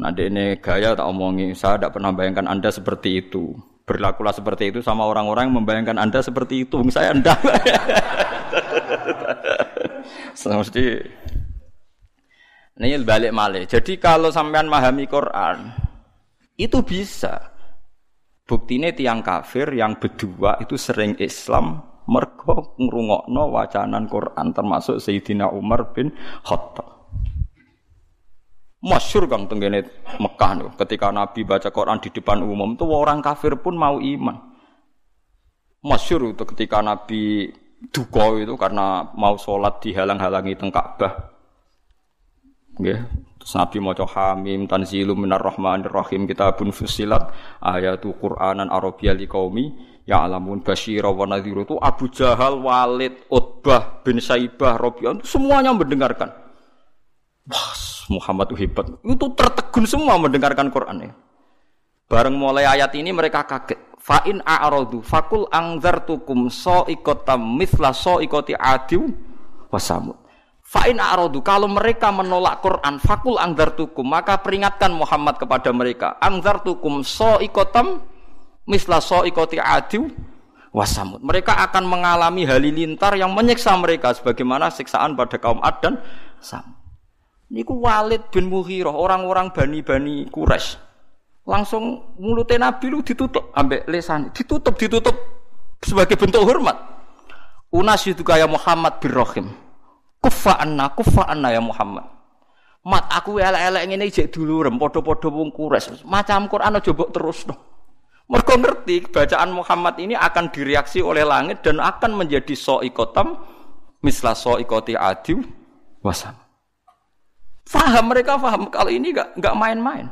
Nah, ini gaya tak omongi, saya tidak pernah bayangkan Anda seperti itu. Berlakulah seperti itu sama orang-orang yang membayangkan Anda seperti itu. Saya enggak. Mesti ini balik malih. Jadi kalau sampean memahami Quran, itu bisa. Buktine tiang kafir yang berdua itu sering Islam mergo ngrungokno wacanan Quran termasuk Sayyidina Umar bin Khattab. Masyur kang tenggene Mekah nih, ketika Nabi baca Quran di depan umum tuh orang kafir pun mau iman. Masyur itu ketika Nabi duka itu karena mau sholat dihalang-halangi teng Ka'bah. Terus Nabi maca Hamim tanzilu minar rahmanir rahim kitabun fusilat ayatu Qur'anan Arabiyya liqaumi ya'lamun basyira wa nadhiru itu Abu Jahal, Walid, Utbah bin Saibah, Rabi'ah semuanya mendengarkan. Wah, Muhammad itu hebat. Itu tertegun semua mendengarkan Quran ya. Bareng mulai ayat ini mereka kaget. Fa'in a'radu fakul angzartukum so ikotam mithla so ikoti adiw wasamud. Fa'in a'rodu, kalau mereka menolak Quran, fakul tukum, maka peringatkan Muhammad kepada mereka. tukum so ikotam, misla so ikoti adiw, wasamud. Mereka akan mengalami halilintar yang menyiksa mereka, sebagaimana siksaan pada kaum Ad dan Sam. Niku Walid bin Muhirah, orang-orang bani-bani Quraisy. Langsung mulutnya Nabi lu ditutup ambek lesan, ditutup ditutup sebagai bentuk hormat. Unas itu kayak Muhammad bin Rahim. Kufa anna, kufa anna ya Muhammad. Mat aku elek-elek ngene jek dulurem padha-padha wong kures. Macam Quran aja mbok terusno. Mergo ngerti bacaan Muhammad ini akan direaksi oleh langit dan akan menjadi soikotam misla soikoti adiu wasam. Faham mereka faham kalau ini gak nggak main-main.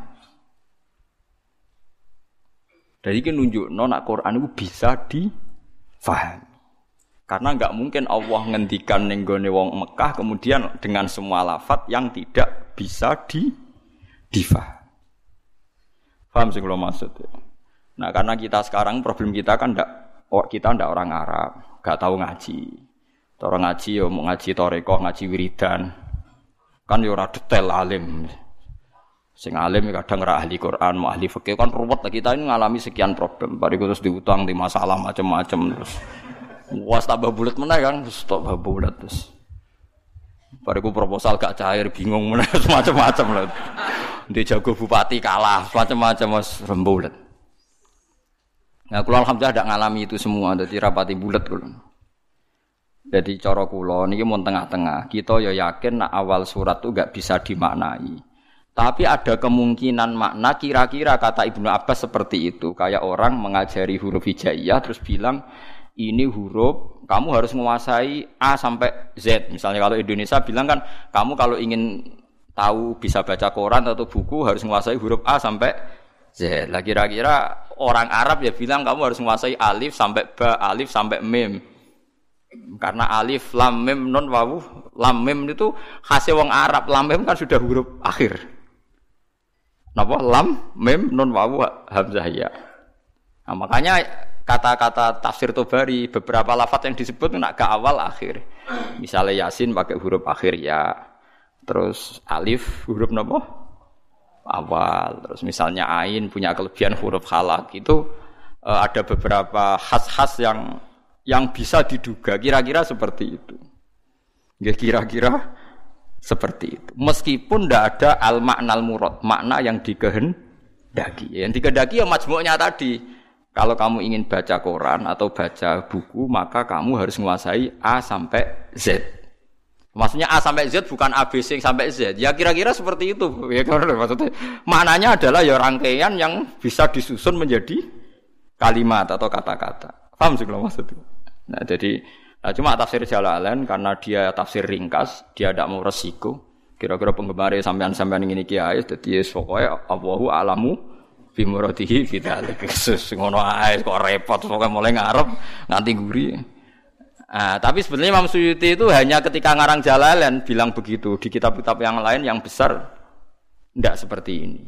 Jadi ini nunjuk nona Quran itu bisa difahami. Karena nggak mungkin Allah ngendikan nenggone wong Mekah kemudian dengan semua lafat yang tidak bisa di difahami. Paham sih kalau maksud? Nah karena kita sekarang problem kita kan ndak kita ndak orang Arab, gak tahu ngaji. Orang ngaji yo mau ngaji toreko, ngaji wiridan. Kan yo detail alim. Sing alim kadang ora ahli Quran, mau ahli fikih kan ruwet kita ini ngalami sekian problem. Bariku terus diutang di masalah macam-macam terus. Was tambah bulat mana kan, tambah bulat terus. Bariku proposal gak cair, bingung mana macam-macam lah. Dia jago bupati kalah, macam-macam mas rembulat. Nah, kulo alhamdulillah tidak ngalami itu semua, jadi rapati bulat kulo. Jadi coro kulo ini mau tengah-tengah. Kita ya yakin nak awal surat itu gak bisa dimaknai. Tapi ada kemungkinan makna kira-kira kata Ibnu Abbas seperti itu. Kayak orang mengajari huruf hijaiyah terus bilang ini huruf kamu harus menguasai A sampai Z. Misalnya kalau Indonesia bilang kan kamu kalau ingin tahu bisa baca koran atau buku harus menguasai huruf A sampai Z. Lah kira-kira orang Arab ya bilang kamu harus menguasai alif sampai ba, alif sampai mim. Karena alif, lam, mim, non, wawu, lam, mim itu khasnya wong Arab. Lam, mim kan sudah huruf akhir. Napa? Lam, mim, non, wawu, hamzah ya. Nah, makanya kata-kata tafsir Tobari beberapa lafat yang disebut nak ke awal akhir. Misalnya Yasin pakai huruf akhir ya. Terus alif huruf napa? awal. Terus misalnya ain punya kelebihan huruf halak itu uh, ada beberapa khas-khas yang yang bisa diduga kira-kira seperti itu. Ya kira-kira seperti itu. Meskipun tidak ada al maknal murad, makna yang dikehendaki. Yang dikehendaki ya majmuknya tadi. Kalau kamu ingin baca koran atau baca buku, maka kamu harus menguasai A sampai Z. Maksudnya A sampai Z bukan A B C sampai Z. Ya kira-kira seperti itu. Ya maksudnya maknanya adalah ya rangkaian yang bisa disusun menjadi kalimat atau kata-kata. Paham sih kalau maksudnya? Nah, jadi nah, cuma tafsir Jalalain karena dia tafsir ringkas, dia tidak mau resiko. Kira-kira penggemar sampean-sampean ini kiai jadi pokoknya Allahu alamu bimuradihi fidalik. Ngono ae kok repot pokoknya mulai ngarep nganti guri. Nah, tapi sebenarnya Imam Suyuti itu hanya ketika ngarang Jalalain bilang begitu. Di kitab-kitab yang lain yang besar tidak seperti ini.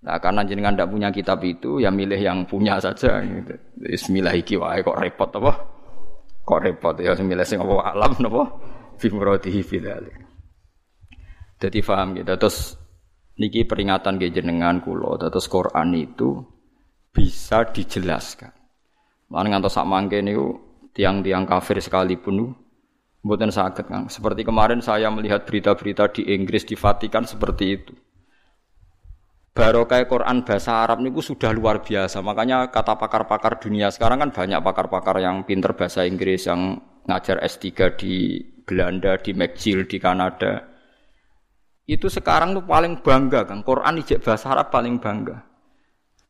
Nah, karena jenengan tidak punya kitab itu, ya milih yang punya saja. Gitu. Bismillah iki kok repot apa? Kok repot ya milih sing apa alam napa? Bimuratihi fidzalik. Jadi paham gitu. Terus niki peringatan ke jenengan kula, terus Quran itu bisa dijelaskan. Mana ngantos sak mangke niku tiang-tiang kafir sekalipun mboten sakit Kang. Seperti kemarin saya melihat berita-berita di Inggris di Vatikan seperti itu. Barokah Quran bahasa Arab niku sudah luar biasa. Makanya kata pakar-pakar dunia sekarang kan banyak pakar-pakar yang pinter bahasa Inggris yang ngajar S3 di Belanda, di McGill, di Kanada. Itu sekarang tuh paling bangga kan. Quran ijek bahasa Arab paling bangga.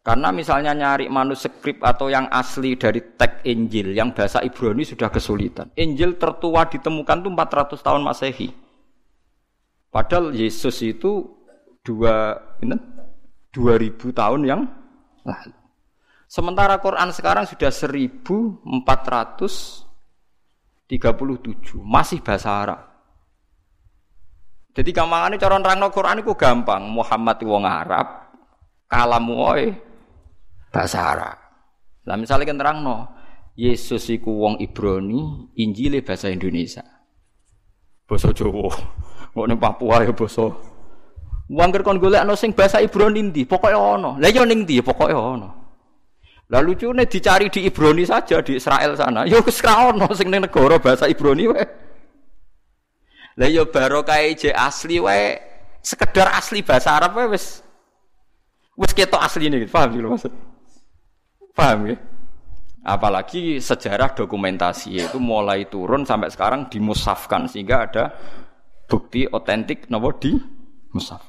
Karena misalnya nyari manuskrip atau yang asli dari teks Injil yang bahasa Ibrani sudah kesulitan. Injil tertua ditemukan tuh 400 tahun Masehi. Padahal Yesus itu dua ini, 2000 tahun yang lalu. Sementara Quran sekarang sudah 1437 masih bahasa Arab. Jadi gampangannya cara nerangno Quran itu gampang. Muhammad wong Arab, kalamu oi bahasa Arab. Lah misalnya kan terang no, Yesus iku wong Ibrani, Injile bahasa Indonesia. Basa Jawa. Kok ning Papua ya basa. Wong kon golekno sing bahasa Ibrani ndi? Pokoke ana. Lah ya ning ndi? Pokoke ana. Lah lucune dicari di Ibrani saja di Israel sana. Ya wis ra ono sing ning negara bahasa Ibrani wae. Lah ya barokah je asli wae sekedar asli bahasa Arab wae wis Wes ketok asli ini, paham sih maksud? Paham ya? Apalagi sejarah dokumentasi itu mulai turun sampai sekarang dimusafkan sehingga ada bukti otentik nopo di musaf.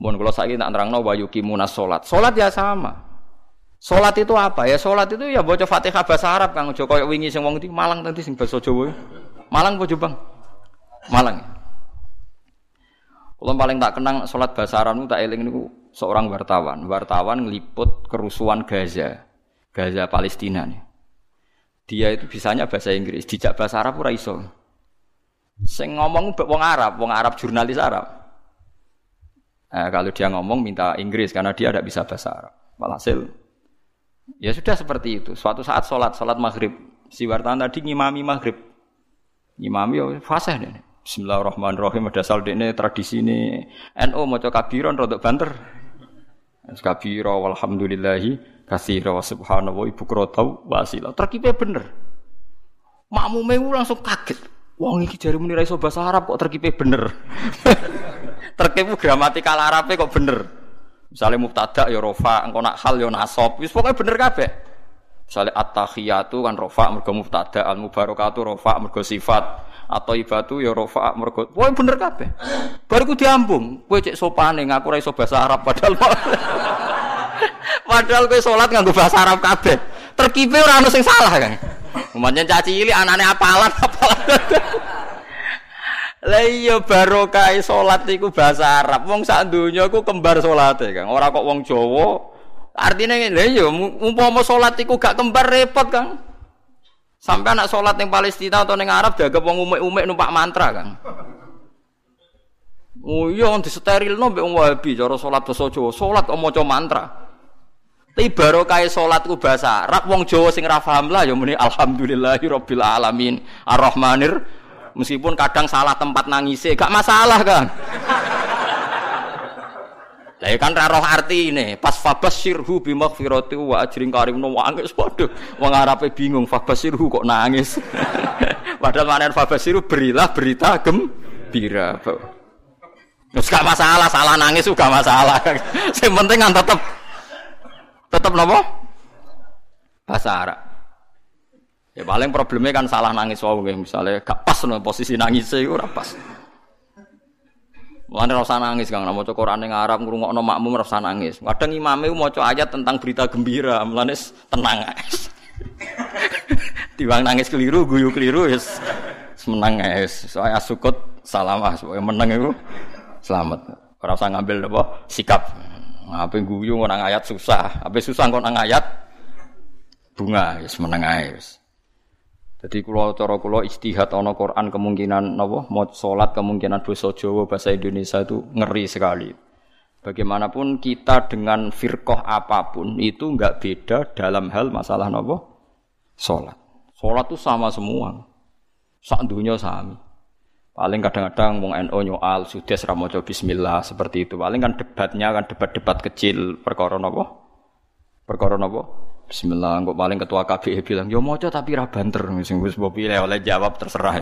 Mohon kalau saya nak terang wa yukimuna solat. Solat ya sama. Solat itu apa ya? Solat itu ya baca Fatihah bahasa Arab Kang Joko wingi sing wong di Malang tadi sing bahasa Jawa. Malang apa Bang? Malang. Kalau paling tak kenang solat bahasa Arab tak eling niku seorang wartawan. Wartawan ngeliput kerusuhan Gaza. Gaza Palestina nih. Dia itu bisanya bahasa Inggris, dijak bahasa Arab ora iso. Sing ngomong wong Arab, wong Arab jurnalis Arab. Nah, kalau dia ngomong minta Inggris karena dia tidak bisa bahasa Arab. Walhasil ya sudah seperti itu. Suatu saat sholat sholat maghrib, si wartawan tadi ngimami maghrib, ngimami ya fasih deh. Bismillahirrahmanirrahim. Ada saldo ini tradisi ini. NU mau kabiron rodok banter. Kabiro walhamdulillahi kasira wa subhanallah ibu krotau wasila. Terkipe bener. Makmume langsung kaget. Wong iki jari muni iso bahasa Arab kok terkipe bener. terkipe gramatikal Arabe kok bener. Misalnya mubtada ya rofa, engko nak hal ya nasab. Wis pokoke bener kabeh. Misalnya at-tahiyatu kan rofa mergo mubtada, al-mubarakatu rofa mergo sifat atau ibatu ya rofa mergo. Pokoke bener kabeh. Baru ku diambung. Kowe cek sopane ngaku ra iso bahasa Arab padahal Padahal kowe salat nganggo bahasa Arab kabeh. Terkipe ora ono sing salah kan. Umpamanya caci cilik anane apalan apalan. Lah iya barokah salat iku bahasa Arab. Wong sak donya iku kembar salate, Kang. Ora kok wong Jawa. Artinya ngene, lha iya umpama salat iku gak kembar repot, Kang. Sampai anak salat ning Palestina atau ning Arab jaga wong umek-umek numpak mantra, Kang. Oh iya disterilno mbek wong Wahabi cara salat basa Jawa. Kok maca mantra. Tapi barokah salatku bahasa Arab wong Jawa sing ra paham lah ya muni alhamdulillahi rabbil alamin arrahmanir meskipun kadang salah tempat nangise gak masalah kan. Lah ya kan ra roh arti ini pas fabasirhu bi maghfirati wa ajrin karim no nangis padha wong Arabe bingung fabasirhu kok nangis. Padahal mana fabasirhu berilah berita gembira. Terus gak masalah, salah nangis juga masalah. Yang penting kan tetap Tetap nopo? Bahasa Arab. Ya paling problemnya kan salah nangis wae misalnya gak pas no posisi nangis iku ora pas. Mulane rasa nangis Kang, maca Quran ning Arab ngrungokno makmum rasa nangis. Kadang imame maca ayat tentang berita gembira, mulane tenang guys. Tiwang nangis keliru, guyu keliru wis menang guys. Soalnya sukut salam ah, menang itu selamat. Ora usah ngambil apa sikap. Apa guyu nang ayat susah, apa susah nang ayat bunga, ya meneng ae wis. Jadi kalau cara kula istihad ana Quran kemungkinan napa mau salat kemungkinan basa Jawa bahasa Indonesia itu ngeri sekali. Bagaimanapun kita dengan firqah apa pun itu enggak beda dalam hal masalah napa salat. Salat itu sama semua. Sak dunia sami. Paling kadang-kadang wong NU nyoal sudah ra maca bismillah seperti itu. Paling kan debatnya kan debat-debat kecil perkara napa? Perkara napa? Bismillah kok paling ketua KBI bilang yo maca tapi ra banter sing wis mbok pilih oleh jawab terserah.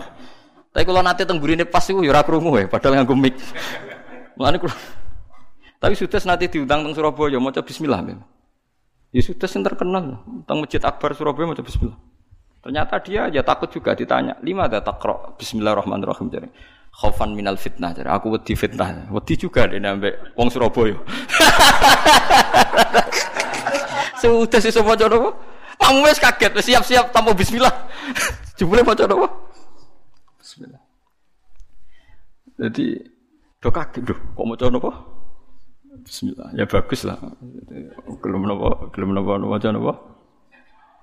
Tapi kalau nanti teng burine pas iku yo ora krungu ya padahal nganggo mic. Mulane kula Tapi sudah nanti diundang teng Surabaya maca bismillah. Ya sudah sing terkenal teng Masjid Akbar Surabaya maca bismillah. Ternyata dia ya takut juga ditanya, lima ada takro Bismillahirrahmanirrahim jadi. Khaufan minal fitnah jadi. Aku wedi fitnah, wedi juga deh nambah wong Surabaya. Sudah sih semua jodoh. Kamu wes kaget, siap-siap tanpa Bismillah. Jumlah mau jodoh. Bismillah. Jadi do kaget do, kok mau jodoh Bismillah. Ya bagus lah. Nopo, belum nopo, nopo nopo.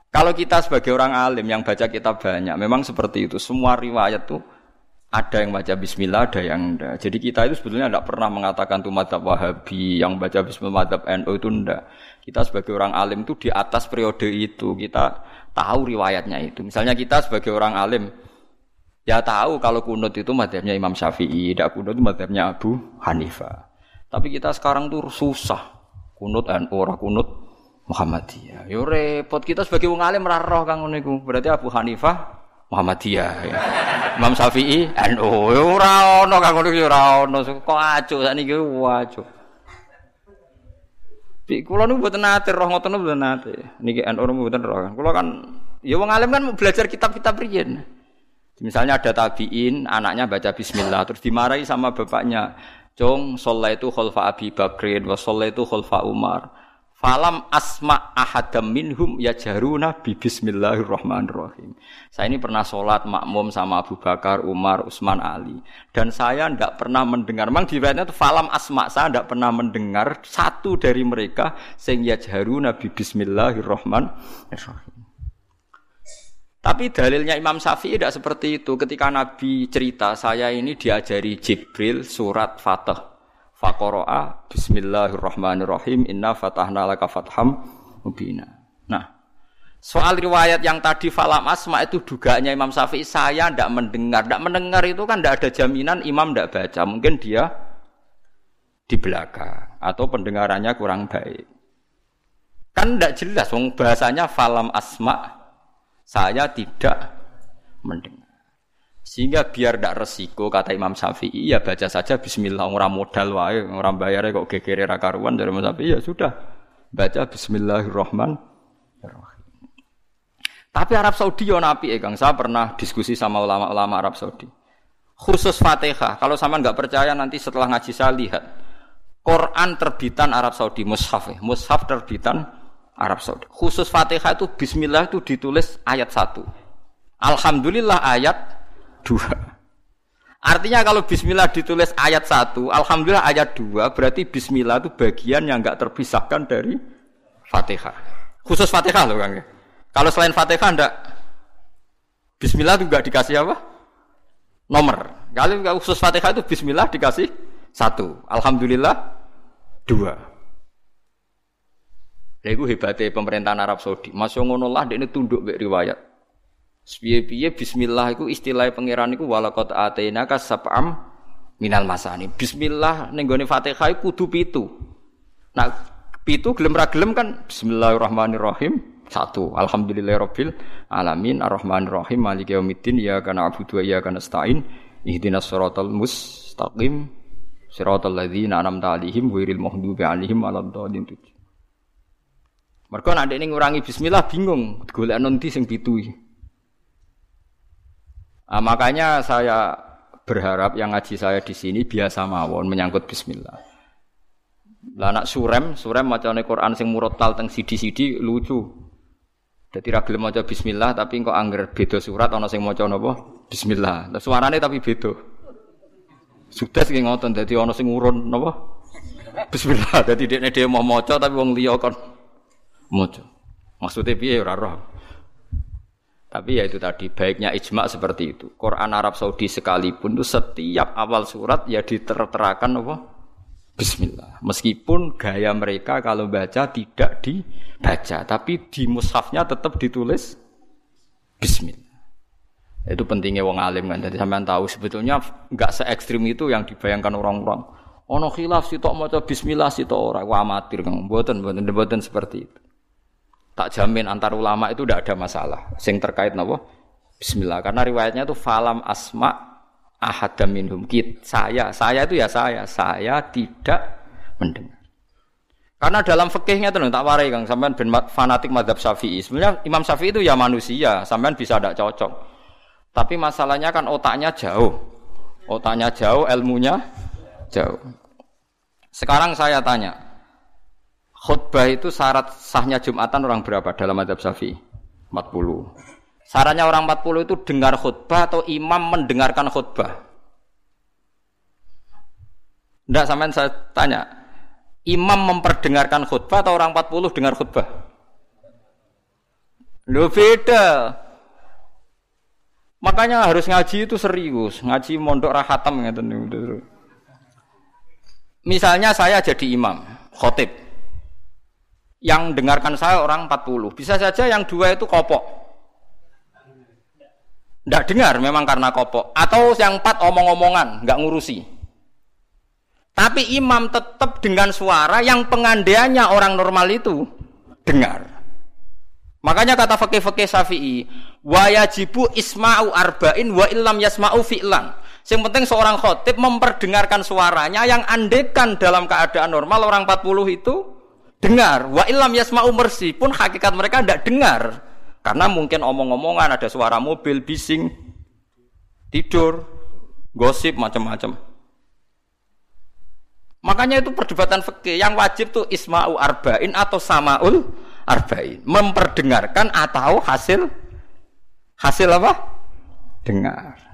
Kalau kita sebagai orang alim yang baca kitab banyak, memang seperti itu. Semua riwayat tuh ada yang baca Bismillah, ada yang enggak. Jadi kita itu sebetulnya tidak pernah mengatakan tuh madhab Wahabi yang baca Bismillah madhab NU itu enggak. Kita sebagai orang alim itu di atas periode itu kita tahu riwayatnya itu. Misalnya kita sebagai orang alim ya tahu kalau kunut itu madhabnya Imam Syafi'i, tidak kunut itu madhabnya Abu Hanifah. Tapi kita sekarang tuh susah kunut NU, orang kunut Muhammadiyah. Yo repot kita sebagai wong alim ora kang. Berarti Abu Hanifah Muhammadiyah. Ya. Imam Syafi'i NU. Ora ono kang ngono ora ono. Kok acuh sakniki. Kulo niku mboten nate roh ngoten mboten nate. Niki NU mboten roh. Kulo kan ya wong alim kan belajar kitab-kitab riyen. Misalnya ada tabiin, anaknya baca bismillah terus dimarahi sama bapaknya. Cong, sholat itu khalfa Abi Bakrin, wa sholat itu khalfa Umar. Falam asma ahadam minhum ya jaruna bi bismillahirrahmanirrahim. Saya ini pernah sholat makmum sama Abu Bakar, Umar, Utsman, Ali. Dan saya tidak pernah mendengar. Memang di itu falam asma saya tidak pernah mendengar satu dari mereka sing ya jaruna bi bismillahirrahmanirrahim. Tapi dalilnya Imam Syafi'i tidak seperti itu. Ketika Nabi cerita, saya ini diajari Jibril surat Fatah. Fakoroa Bismillahirrahmanirrahim Inna fatahna laka fatham mubina. Nah Soal riwayat yang tadi falam asma itu dugaannya Imam Syafi'i Saya tidak mendengar. Tidak mendengar itu kan tidak ada jaminan imam tidak baca. Mungkin dia di belakang Atau pendengarannya kurang baik. Kan tidak jelas Bahasanya falam asma Saya tidak mendengar sehingga biar tidak resiko kata Imam Syafi'i ya baca saja Bismillah orang modal wae orang bayar kok gegere rakaruan dari Imam Syafi'i ya sudah baca Bismillahirrahmanirrahim. Tapi Arab Saudi yo napi eh Kang. Saya pernah diskusi sama ulama-ulama Arab Saudi. Khusus Fatihah. Kalau sama nggak percaya nanti setelah ngaji saya lihat. Quran terbitan Arab Saudi mushaf, eh. mushaf terbitan Arab Saudi. Khusus Fatihah itu Bismillah itu ditulis ayat satu. Alhamdulillah ayat dua. Artinya kalau bismillah ditulis ayat satu, alhamdulillah ayat dua, berarti bismillah itu bagian yang enggak terpisahkan dari Fatihah. Khusus Fatihah loh Kang. Kalau selain Fatihah enggak bismillah juga dikasih apa? Nomor. Kalau khusus Fatihah itu bismillah dikasih satu, alhamdulillah dua. Lha iku hebate pemerintahan Arab Saudi. Masya ngono lah ini tunduk riwayat. Piye-piye bismillah iku istilah pangeran iku walaqad atainaka sab'am minal masani. Bismillah ning gone Fatihah kudu pitu. Nah, pitu gelem ra gelem kan bismillahirrahmanirrahim. Satu, alhamdulillahirabbil alamin arrahmanirrahim maliki yaumiddin ya kana abudu wa iyyaka nasta'in ihdinas siratal mustaqim siratal ladzina an'amta 'alaihim ghairil maghdubi 'alaihim waladdallin. Mereka nek ini ngurangi bismillah bingung golek nanti sing pitu iki. Nah, makanya saya berharap yang ngaji saya di sini biasa mawon menyangkut bismillah. Lah anak surem, surem macane Quran sing murotal teng sidi-sidi lucu. Jadi ra gelem maca bismillah tapi kok angger beda surat ana sing maca napa? Bismillah. Lah suarane tapi beda. Sudah sing ngoten dadi ana sing urun napa? Bismillah. Dadi dekne dhewe mau maca tapi wong liya kon maca. Maksudnya piye ora roh. Tapi ya itu tadi baiknya ijma seperti itu. Quran Arab Saudi sekalipun itu setiap awal surat ya diterterakan apa? Bismillah. Meskipun gaya mereka kalau baca tidak dibaca, tapi di mushafnya tetap ditulis Bismillah. Itu pentingnya wong alim kan. Jadi sampean tahu sebetulnya nggak se ekstrim itu yang dibayangkan orang-orang. Ono khilaf sitok maca bismillah sitok ora. Wah amatir kan. Mboten mboten mboten seperti itu. Tak jamin antar ulama itu tidak ada masalah. Sing terkait napa? Bismillah. Karena riwayatnya itu falam asma ahadam minhum. Saya, saya itu ya saya. Saya tidak mendengar. Karena dalam fikihnya itu tak warai Kang, sampean ben fanatik madhab Syafi'i. Sebenarnya Imam Syafi'i itu ya manusia, sampean bisa tidak cocok. Tapi masalahnya kan otaknya jauh. Otaknya jauh, ilmunya jauh. Sekarang saya tanya, Khutbah itu syarat sahnya Jumatan orang berapa dalam madhab Syafi'i? 40. Syaratnya orang 40 itu dengar khutbah atau imam mendengarkan khutbah? Tidak sampai saya tanya. Imam memperdengarkan khutbah atau orang 40 dengar khutbah? Lo beda. Makanya harus ngaji itu serius. Ngaji mondok rahatam Misalnya saya jadi imam, khotib yang dengarkan saya orang 40. Bisa saja yang dua itu kopok. Tidak dengar memang karena kopok. Atau yang empat omong-omongan, nggak ngurusi. Tapi imam tetap dengan suara yang pengandainya orang normal itu dengar. Makanya kata fakih-fakih Syafi'i, wa yajibu isma'u arba'in wa illam yasma'u fi'lan. Yang penting seorang khotib memperdengarkan suaranya yang andekan dalam keadaan normal orang 40 itu dengar. Wa ilam yasma'u mersi pun hakikat mereka tidak dengar. Karena mungkin omong-omongan ada suara mobil bising, tidur, gosip macam-macam. Makanya itu perdebatan fikih yang wajib tuh isma'u arba'in atau samaul arba'in, memperdengarkan atau hasil hasil apa? Dengar.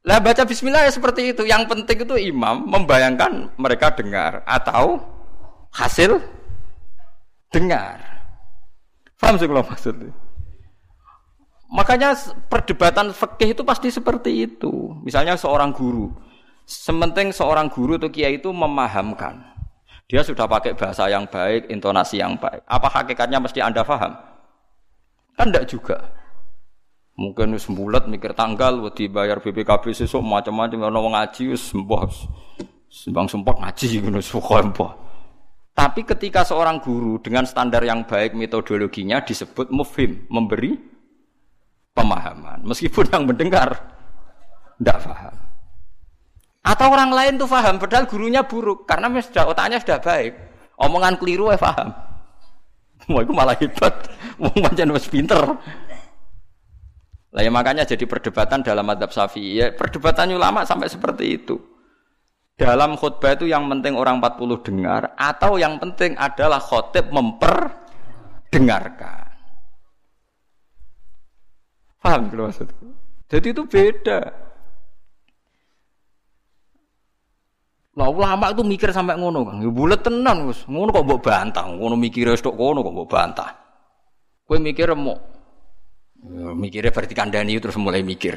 Lah baca bismillah ya seperti itu. Yang penting itu imam membayangkan mereka dengar atau hasil dengar. Paham sih kalau maksudnya? Makanya perdebatan fikih itu pasti seperti itu. Misalnya seorang guru, sementing seorang guru atau kiai itu memahamkan. Dia sudah pakai bahasa yang baik, intonasi yang baik. Apa hakikatnya mesti Anda paham? Kan tidak juga. Mungkin wis bulat mikir tanggal wedi bayar BPKB sesuk macam-macam ono wong ngaji wis mbah sembang sumpah ngaji ngono mbah. Tapi ketika seorang guru dengan standar yang baik metodologinya disebut mufhim, memberi pemahaman. Meskipun yang mendengar tidak paham. Atau orang lain tuh paham, padahal gurunya buruk karena sudah otaknya sudah baik. Omongan keliru ya paham. Wah, itu malah hebat. Wong pancen wis pinter. Lah ya makanya jadi perdebatan dalam madhab Syafi'i. Ya, perdebatan ulama sampai seperti itu. Dalam khutbah itu yang penting orang 40 dengar atau yang penting adalah khotib memperdengarkan. Paham kalau maksudku? Jadi itu beda. Lah ulama itu mikir sampai ngono kan. Ya bulet tenan Gus. Ngono kok mbok bantah. Ngono mikire tok ngono kok mbok bantah. Kowe mikir mau mikirnya berarti kandani terus mulai mikir.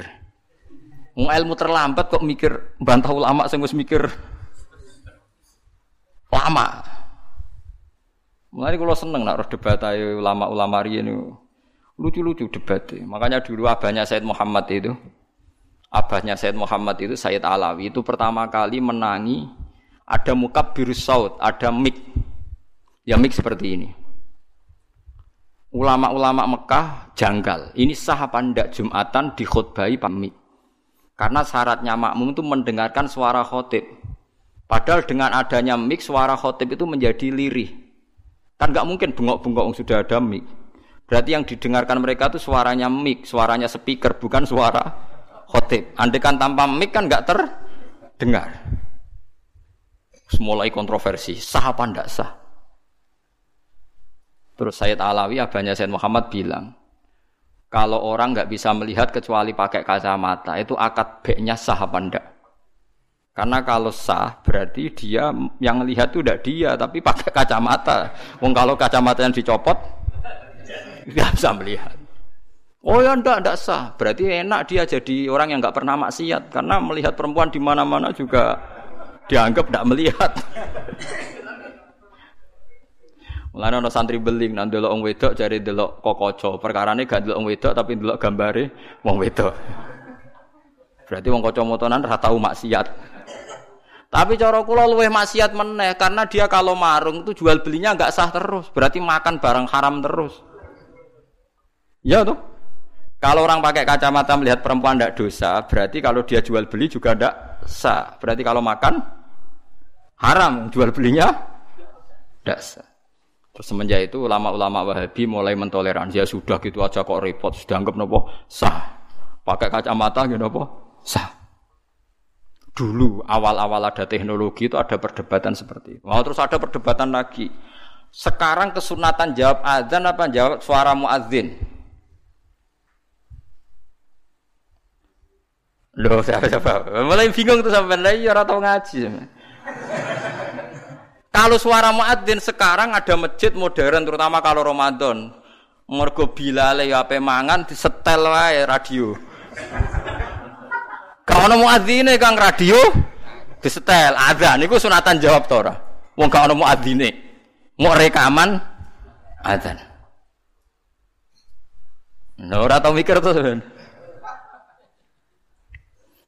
Mau ilmu terlambat kok mikir bantah ulama wis mikir lama. Mulai kalau seneng nak debat ayo ulama-ulama ini lucu-lucu debat. Makanya dulu abahnya Said Muhammad itu, abahnya Said Muhammad itu Said Alawi itu pertama kali menangi ada mukab biru saut, ada mik, ya mik seperti ini ulama-ulama Mekah janggal. Ini sah apa ndak Jumatan dikhutbahi pamit. Karena syaratnya makmum itu mendengarkan suara khotib. Padahal dengan adanya mik suara khotib itu menjadi lirih. Kan nggak mungkin bengok-bengok sudah ada mik. Berarti yang didengarkan mereka itu suaranya mik, suaranya speaker, bukan suara khotib. Andai kan tanpa mik kan nggak terdengar. Mulai kontroversi, sah apa ndak sah? Terus Sayyid Alawi, abahnya Sayyid Muhammad bilang, kalau orang nggak bisa melihat kecuali pakai kacamata, itu akad beknya sah apa enggak? Karena kalau sah berarti dia yang lihat itu tidak dia, tapi pakai kacamata. Wong kalau kacamata yang dicopot, nggak bisa melihat. Oh ya enggak, enggak sah. Berarti enak dia jadi orang yang nggak pernah maksiat. Karena melihat perempuan di mana-mana juga dianggap tidak melihat. Mulane ana santri beling nang delok wong wedok jare delok kokoco. Perkarane gak delok wong wedok tapi delok gambare wong wedok. Berarti wong kacamataan ora tau maksiat. Tapi cara kula luweh maksiat meneh karena dia kalau marung itu jual belinya nggak sah terus. Berarti makan barang haram terus. Ya tuh. Kalau orang pakai kacamata melihat perempuan tidak dosa, berarti kalau dia jual beli juga tidak sah. Berarti kalau makan haram, jual belinya tidak sah. Terus semenjak itu ulama-ulama Wahabi mulai mentoleransi ya sudah gitu aja kok repot, sudah anggap nopo sah. Pakai kacamata gitu nopo sah. Dulu awal-awal ada teknologi itu ada perdebatan seperti itu. Oh, terus ada perdebatan lagi. Sekarang kesunatan jawab azan apa jawab suara muadzin? Loh, siapa siapa? Mulai bingung tuh sampai lagi orang tahu ngaji. Kalau suara muadzin sekarang ada masjid modern terutama kalau Ramadan. Mergo bilale ya ape mangan disetel wae radio. Kalau ono muadzine Kang radio disetel adzan niku sunatan jawab to ora? Wong gak ono muadzine. Mau rekaman adzan. Nah, ora tau mikir tuh.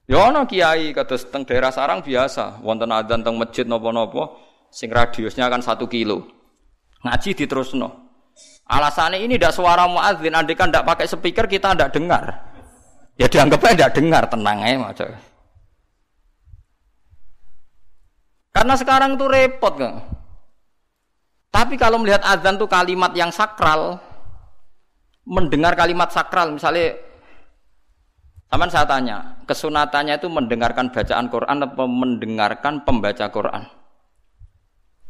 Ya ono kiai kados teng daerah sarang biasa, wonten adzan teng masjid napa-napa sing radiusnya kan satu kilo. Ngaji di terus no. Alasannya ini tidak suara muadzin, andai kan tidak pakai speaker kita tidak dengar. Ya dianggapnya tidak dengar, tenang aja macam. Karena sekarang tuh repot kan. Tapi kalau melihat azan tuh kalimat yang sakral, mendengar kalimat sakral, misalnya, Taman saya tanya, kesunatannya itu mendengarkan bacaan Quran atau mendengarkan pembaca Quran?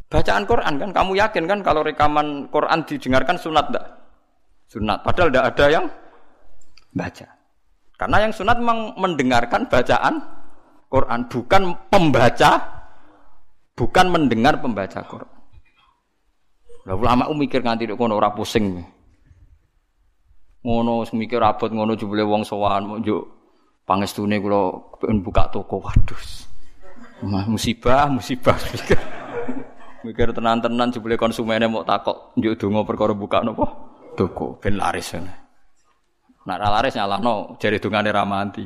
Bacaan Quran kan, kamu yakin kan kalau rekaman Quran didengarkan sunat enggak? Sunat, padahal tidak ada yang baca. Karena yang sunat memang mendengarkan bacaan Quran, bukan pembaca, bukan mendengar pembaca Quran. Lah ulama mikir nganti kono ora pusing. Ngono mikir abot ngono jebule wong sowan njuk pangestune kula buka toko. Waduh. Musibah, musibah. mikir tenan-tenan jebule konsumennya mau takok njuk donga perkara buka napa? Toko ben laris. Nak laris nyalahno jari dungane ramanti.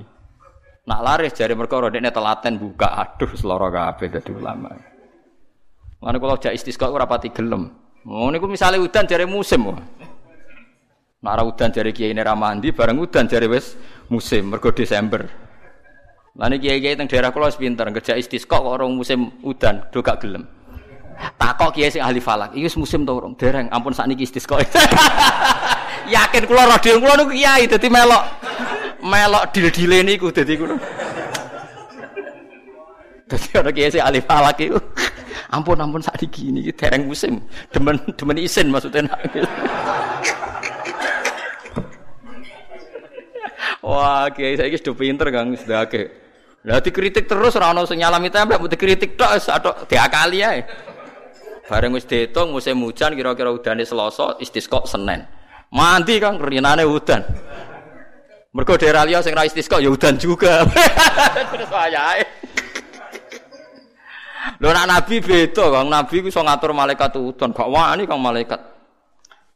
Nak laris jari perkara dekne telaten buka. Aduh seloro kabeh dadi ulama. Mana kalau jak istisqa ora pati gelem. Oh niku misale udan jari musim. Nak ora udan jari kiai ini ramandi bareng udan jari wis musim mergo Desember. Lah kiai-kiai teng daerah kula wis pinter kerja istisqa kok orang musim udan do gak gelem. Takok kiai sing ahli falak, iki musim to urung? Dereng, ampun sakniki istisqa. Yakin kula radio kula niku kiai dadi melok melok dil-dile niku dadi kula. Dadi ana kiai sing ahli falak iku. Ampun ampun sakniki niki dereng musim. Demen demen isin maksudnya. Wah, kiai saiki sudah pinter Kang, sudah akeh. Lah dikritik terus ora ono sing nyalami tempe, mbok dikritik wis atok diakali ae. Bareng wis diitung musim hujan kira-kira udane Selasa, istisqa Senin. Mandi Kang rinane udan. Mergo daerah liya sing ra istisqa ya udan juga. Terus wayahe. Lho nak nabi beda Kang, nabi ku iso ngatur malaikat udan, gak wani Kang malaikat.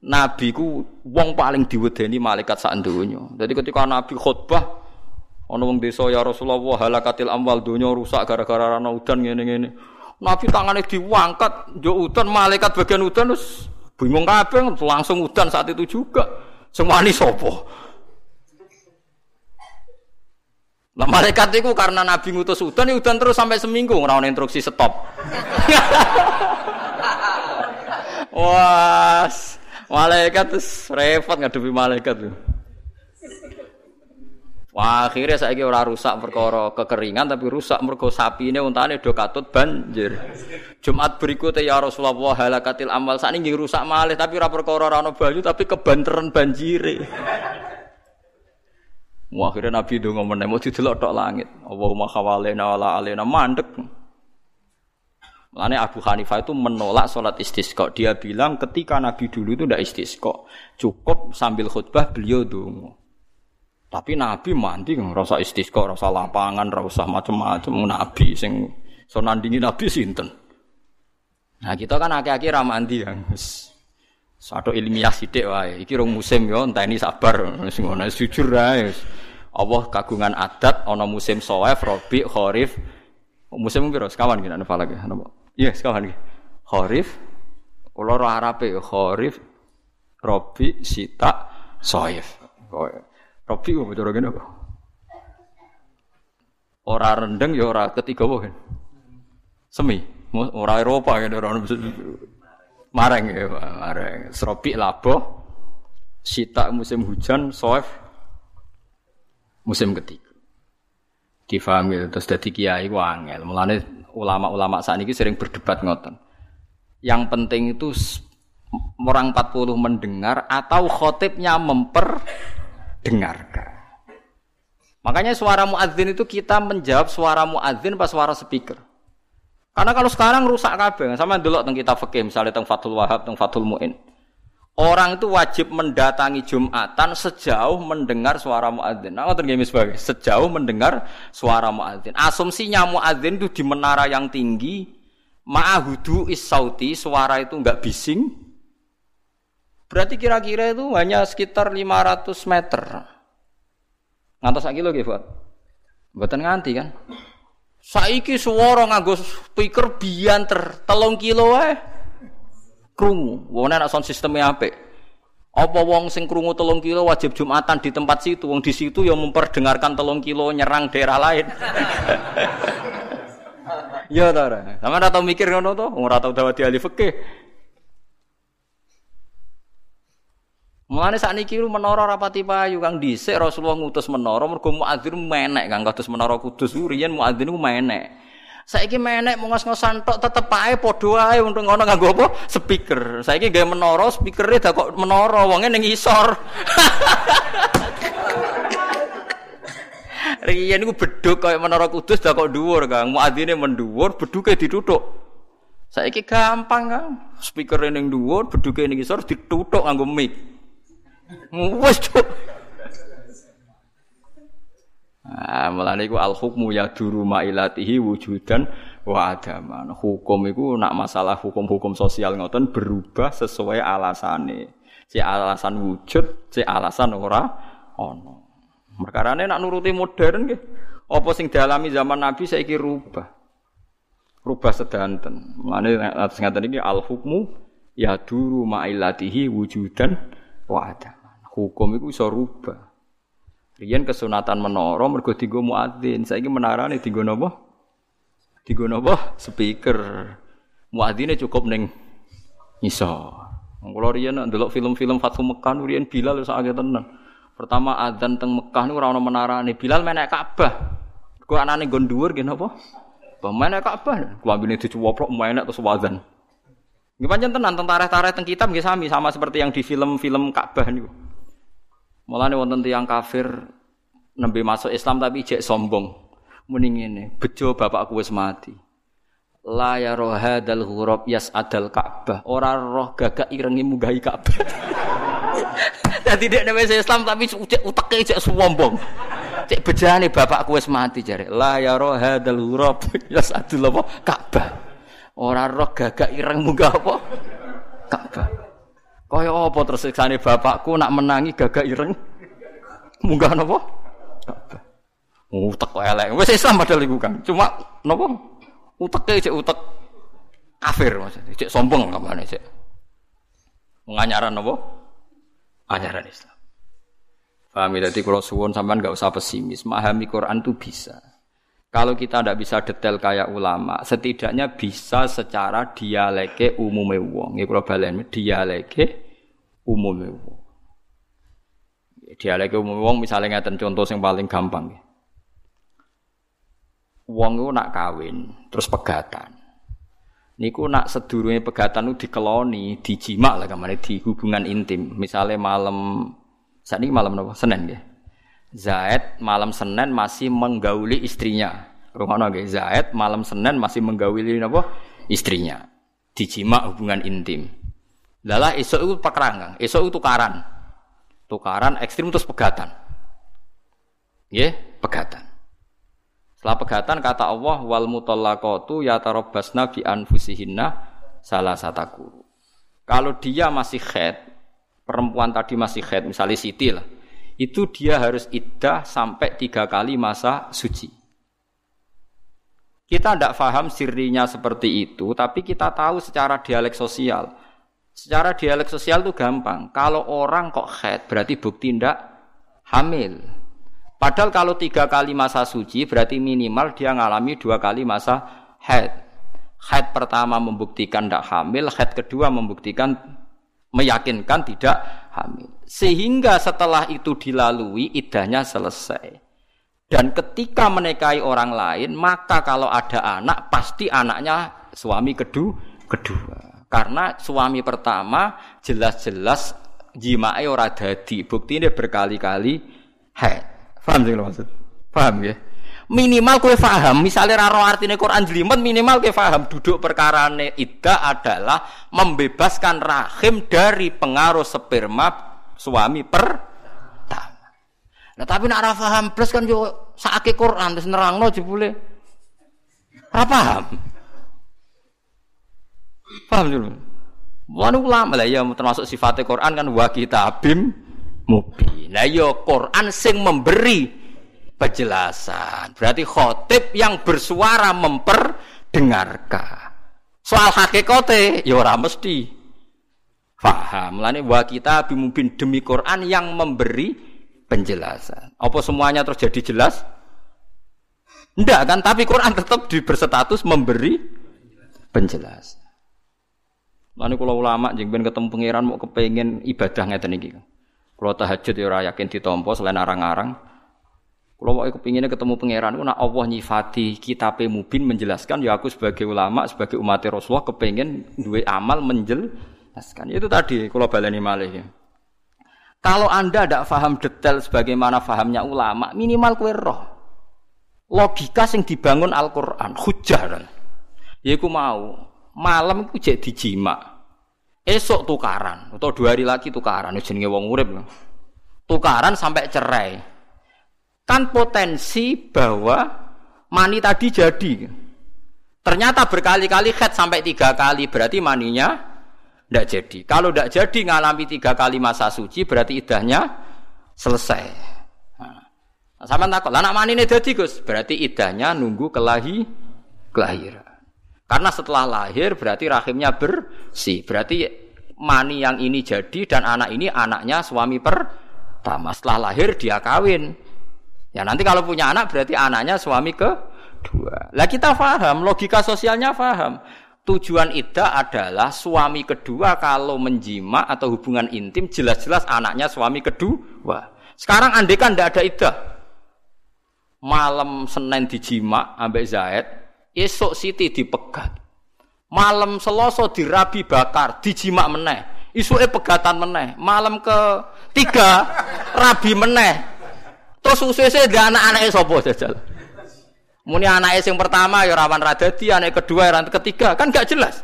Nabi ku wong paling diwedeni malaikat sak donya. Jadi ketika nabi khutbah ana wong desa ya Rasulullah halakatil amwal donya rusak gara-gara ana udan ngene-ngene. Nabi tangannya diwangkat, yo udan malaikat bagian udan terus bingung kabeh langsung udan saat itu juga. Semua ini sopo. Nah malaikat itu karena Nabi ngutus udan, ya udan terus sampai seminggu ngrawon instruksi stop. Wah, malaikat terus repot ngadepi malaikat tuh. Wah, akhirnya saya ora rusak perkara kekeringan tapi rusak mergo sapine untane do katut banjir. Jumat berikutnya ya Rasulullah halakatil amal saat ini rusak malih tapi ora perkara ora banyu tapi kebanteran banjire. Wah, akhirnya Nabi donga meneh mau didelok tok langit. Allahumma khawalena wala alena mandek. Lane Abu Hanifah itu menolak sholat istisqa. Dia bilang ketika Nabi dulu itu tidak istisqa. Cukup sambil khutbah beliau dongo. Tapi Nabi mandi rasa istisqa, rasa lapangan, rasa macam-macam Nabi sing so nandingi Nabi sinten. Nah, kita kan akeh-akeh ra mandi ya. Satu ilmiah sithik wae. Iki rong musim yo enteni sabar wis ngono jujur ae. Allah kagungan adat ana musim Soef, Robi, Kharif. Musim piro? Sekawan iki nek falak ya. Iya, sekawan iki. Kharif, kula ora Arabe Kharif, Robi, Sita, Soef. Robi kok cara ngene kok. Ora rendeng ya ora ketiga wae. Semi, ora Eropa ngene ora mareng ya, mareng. Serobi labo, sita musim hujan, soef musim ketiga. Difahami terus dadi kiai ku angel. Mulane ulama-ulama saat ini sering berdebat ngoten. Yang penting itu orang 40 mendengar atau khotibnya memper dengarkan. Makanya suara muadzin itu kita menjawab suara muadzin pas suara speaker. Karena kalau sekarang rusak kabeh, sama dulu tentang kita fakih misalnya tentang Fathul Wahab, tentang Fathul Muin. Orang itu wajib mendatangi Jumatan sejauh mendengar suara muadzin. Nah, ngoten sebagai sejauh mendengar suara muadzin. Asumsinya muadzin itu di menara yang tinggi, ma'ahudu is sauti, suara itu enggak bising, Berarti kira-kira itu hanya sekitar 500 meter. Ngantos sak kilo nggih, Pak? Mboten nganti kan? Saiki suara nganggo speaker bianter telung kilo wae. Krungu. Wong nek sound sistemnya apik. Apa wong sing krungu telung kilo wajib Jumatan di tempat situ, wong di situ yang memperdengarkan telung kilo nyerang daerah lain. Ya ta ora. Sama ora tau mikir ngono to, ora tau dawati ahli fikih. Mulane sakniki menara rapati payu Kang dhisik Rasulullah ngutus menara mergo muadzin menek Kang kados menara Kudus riyen muadzin ku menek. Saiki menek mau ngos-ngosan tok tetep ae padha ae untuk ngono nganggo apa? Speaker. Saiki gawe menara, speakere dak kok menara wonge ning isor. Riyen niku beduk kaya menara Kudus dak kok dhuwur Kang. Muadzine mendhuwur, beduke dituthuk. Saiki gampang Kang. Speakere ning dhuwur, beduke ning isor dituthuk nganggo mic. Wes cuk. Ah, mulane iku al hukmu ya duru mailatihi wujudan wa adaman. Hukum iku nak masalah hukum-hukum sosial ngoten berubah sesuai alasane. Si alasan wujud, si alasan ora ana. Perkarane nak nuruti modern nggih. Apa sing dialami zaman Nabi saiki rubah. Rubah sedanten. Mulane ngaten iki al hukmu ya duru mailatihi wujudan wa adaman hukum itu bisa rubah. Rian kesunatan menara mergo dienggo muadzin. Saiki menarane dienggo napa? Dienggo napa? Speaker. Muadzine cukup ning iso. Kula riyen ndelok film-film Fathu Mekah riyen Bilal sak tenan. Pertama adzan teng Mekah niku ora ana menarane. Bilal menek Ka'bah. Kok anane nggon dhuwur nggih napa? Pemain Ka'bah, kelambine dicuwoplok menek terus wadzan. Nggih pancen tenan tentara tarikh teng kitab nggih sami sama seperti yang di film-film Ka'bah niku. Mulane wonten tiyang kafir nembe masuk Islam tapi ijek sombong. Muni ngene, bejo bapakku wis mati. La ya rohadal ghurab adal Ka'bah. Ora roh gagak irengi munggahi Ka'bah. Dadi dia nembe Islam tapi uteke ijek sombong. Cek bejane bapakku wis mati jare. La ya rohadal ghurab adal apa Ka'bah. Ora roh gagak ireng munggah apa? Ka'bah. Kaya apa terus siksane bapakku nak menangi gagak ireng. Munggah napa? Utek elek. Wis Islam padahal iku kan. Cuma napa? Uteke cek utek kafir maksudnya. Cek sombong kamane cek. Menganyaran napa? Anyaran Islam. Paham ya? Jadi kalau suwon sampean gak usah pesimis. Memahami Quran itu bisa. Kalau kita tidak bisa detail kayak ulama, setidaknya bisa secara dialeke umume wong. Ya kalau balen dialeke umume wong. Dialek umum wong misalnya ngeten contoh yang paling gampang. Wong itu nak kawin, terus pegatan. Niku nak sedurunge pegatan itu dikeloni, dijimak lah ke mana di hubungan intim. Misalnya malam saat ini malam apa? Senin ya. Zaid malam Senin masih menggauli istrinya. Rumah nggih, Zaid malam Senin masih menggauli apa? Istrinya. Dijimak hubungan intim. Lala esok itu pekerangan, esok itu tukaran. Tukaran ekstrim terus pegatan. Ya, pegatan. Setelah pegatan kata Allah wal mutallaqatu yatarabbasna bi anfusihinna salah sataku. Kalau dia masih head, perempuan tadi masih head, misalnya Siti lah, itu dia harus iddah sampai tiga kali masa suci. Kita tidak paham sirinya seperti itu, tapi kita tahu secara dialek sosial Secara dialek sosial itu gampang. Kalau orang kok head berarti bukti ndak hamil. Padahal kalau tiga kali masa suci berarti minimal dia ngalami dua kali masa head. Head pertama membuktikan tidak hamil, head kedua membuktikan meyakinkan tidak hamil. Sehingga setelah itu dilalui idahnya selesai. Dan ketika menikahi orang lain, maka kalau ada anak pasti anaknya suami kedua. kedua. Karena suami pertama jelas-jelas jimae ora dadi, ini berkali-kali haid. Paham sih maksud? Paham ya? Minimal kue paham, misalnya raro artinya Quran jelimet minimal kue paham duduk perkara ida adalah membebaskan rahim dari pengaruh sperma suami pertama. Nah tapi nak paham plus kan yo sakit Quran terus nerangno jebule. Ora paham. Paham dulu? Wanu ulama lah ya termasuk sifatnya Quran kan wa kitabim mubin. Lah ya Quran sing memberi penjelasan. Berarti khotib yang bersuara memperdengarkan. Soal hakikate ya ora mesti paham. Lani wa kitabim demi Quran yang memberi penjelasan. Apa semuanya terus jadi jelas? Enggak kan, tapi Quran tetap di berstatus memberi penjelasan. Lalu kalau ulama jeng ben ketemu pangeran mau kepengen ibadah ngeten iki. Kalau tahajud ya ora yakin ditompo selain arang-arang. Kalau mau kepinginnya ketemu pangeran, nak Allah nyifati kitab mubin menjelaskan ya aku sebagai ulama, sebagai umat Rasulullah kepengen dua amal menjelaskan. Itu tadi kalau baleni malih ya. Kalau anda tidak paham detail sebagaimana fahamnya ulama, minimal kue roh. Logika sing dibangun Al-Quran, hujah. Ya aku mau malam iku jek dijima. Esok tukaran atau dua hari lagi tukaran jenenge wong urip. Tukaran sampai cerai. Kan potensi bahwa mani tadi jadi. Ternyata berkali-kali head sampai tiga kali berarti maninya tidak jadi. Kalau tidak jadi ngalami tiga kali masa suci berarti idahnya selesai. Nah, sama takut, lah nak mani ini jadi gus, berarti idahnya nunggu kelahi kelahiran. Karena setelah lahir berarti rahimnya bersih. Berarti mani yang ini jadi dan anak ini anaknya suami pertama. Setelah lahir dia kawin. Ya nanti kalau punya anak berarti anaknya suami kedua. Lah kita paham, logika sosialnya paham. Tujuan iddah adalah suami kedua kalau menjima atau hubungan intim jelas-jelas anaknya suami kedua. Sekarang andekan tidak ada iddah. Malam Senin dijima ambek Zaid, Esok Siti dipegat. Malam Selasa dirabi bakar, dijimak meneh. Isuke pegatan meneh. Malam ke tiga rabi meneh. Terus usese dia anak-anake sapa jajal? Muni anake sing pertama ya rawan radadi, anak kedua ya ketiga, kan gak jelas.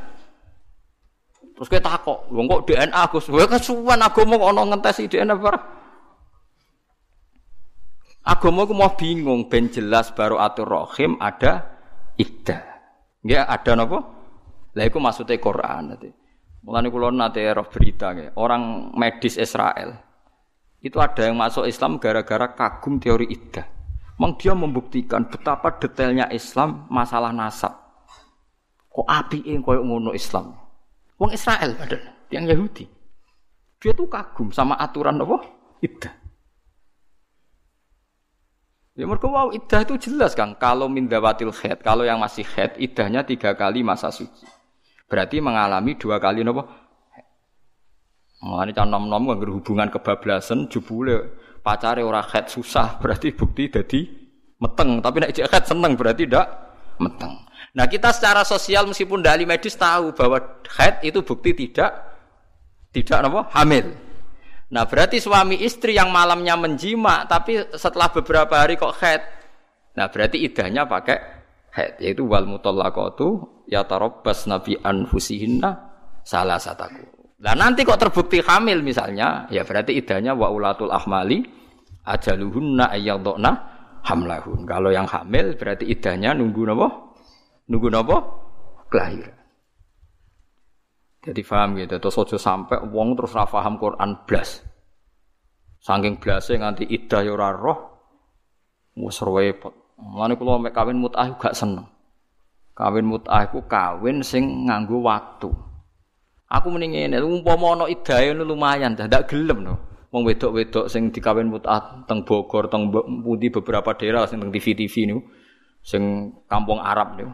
Terus kita takok, wong kok DNA Gus, kowe kesuwen agama kok ana ngentesi DNA barang. Agama ku mau bingung ben jelas baru atur rohim ada iddah. Nggih ada napa? Lah iku maksude Quran nanti. Mulane kula nate roh berita nggih, orang medis Israel. Itu ada yang masuk Islam gara-gara kagum teori iddah. Memang dia membuktikan betapa detailnya Islam masalah nasab. Kok api yang koyok ngono Islam? Wong Israel padahal, yang Yahudi. Dia tuh kagum sama aturan apa? Iddah. Ya mereka wow iddah itu jelas kan. Kalau mindawatil head, kalau yang masih head, iddahnya tiga kali masa suci. Berarti mengalami dua kali nopo. Mengalami can nom nom nggak hubungan kebablasan, jubule pacare ora head susah, berarti bukti jadi meteng. Tapi nak head seneng berarti tidak meteng. Nah kita secara sosial meskipun dari medis tahu bahwa head itu bukti tidak tidak nopo hamil. Nah berarti suami istri yang malamnya menjima tapi setelah beberapa hari kok head. Nah berarti idahnya pakai head yaitu wal mutallaqatu ya tarabbas nabi anfusihinna salah sataku. Nah nanti kok terbukti hamil misalnya ya berarti idahnya wa ulatul ahmali ajaluhunna ayyadna hamlahun. Kalau yang hamil berarti idahnya nunggu napa? Nunggu napa? Kelahiran. Jadi paham gitu. Terus ojo sampai wong terus ra paham Quran blas. Saking blase nganti iddah ya ora roh. Wis repot. Mulane kula mek kawin mut'ah gak seneng. Kawin mut'ah iku kawin sing nganggo waktu. Aku mending ngene, umpama ana iddah lumayan, dah gelem no. Wong wedok-wedok sing dikawin mut'ah teng Bogor, teng pundi beberapa daerah sing teng TV-TV niku sing kampung Arab niku.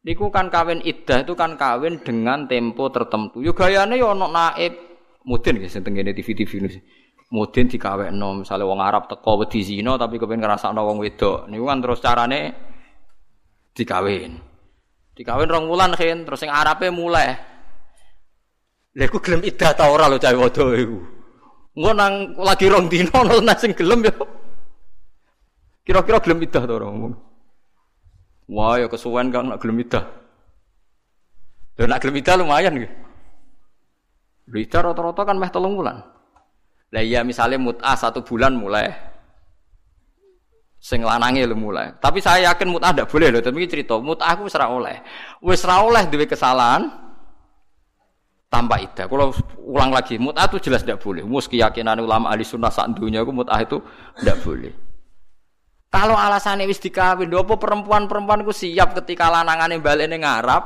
Niku kan kawin iddah itu kan kawin dengan tempo tertentu. Yo gayane yo ono naib mudin guys sing tengene TV-TV niku. Mudin dikawekno misale wong Arab teko wedi zina tapi kepen ngrasakno wong wedok. Niku kan terus carane dikawin. Dikawin rong wulan kan terus sing Arabe mulai. Lha iku gelem iddah ta ora lho cah wedok iku. Engko nang lagi rong dino ono sing gelem yo. Kira-kira gelem iddah ta ora ngomong. Wah, ya kesuwen Kang nak gelem idah. Lha nak gelem idah lumayan nggih. Idah rata-rata kan meh telung bulan. Lah iya misalnya mut'ah satu bulan mulai. Sing lanange lu mulai. Tapi saya yakin mut'ah ndak boleh loh, tapi cerita mut'ah aku wis ora oleh. Wis ora oleh duwe kesalahan tanpa idah. Kalau ulang lagi, mut'ah itu jelas tidak boleh. Mus keyakinan ulama ahli sunnah sak dunia aku mut'ah itu tidak boleh. Kalau alasannya wis dikawin, apa perempuan-perempuan ku siap ketika lanangane balene ngarap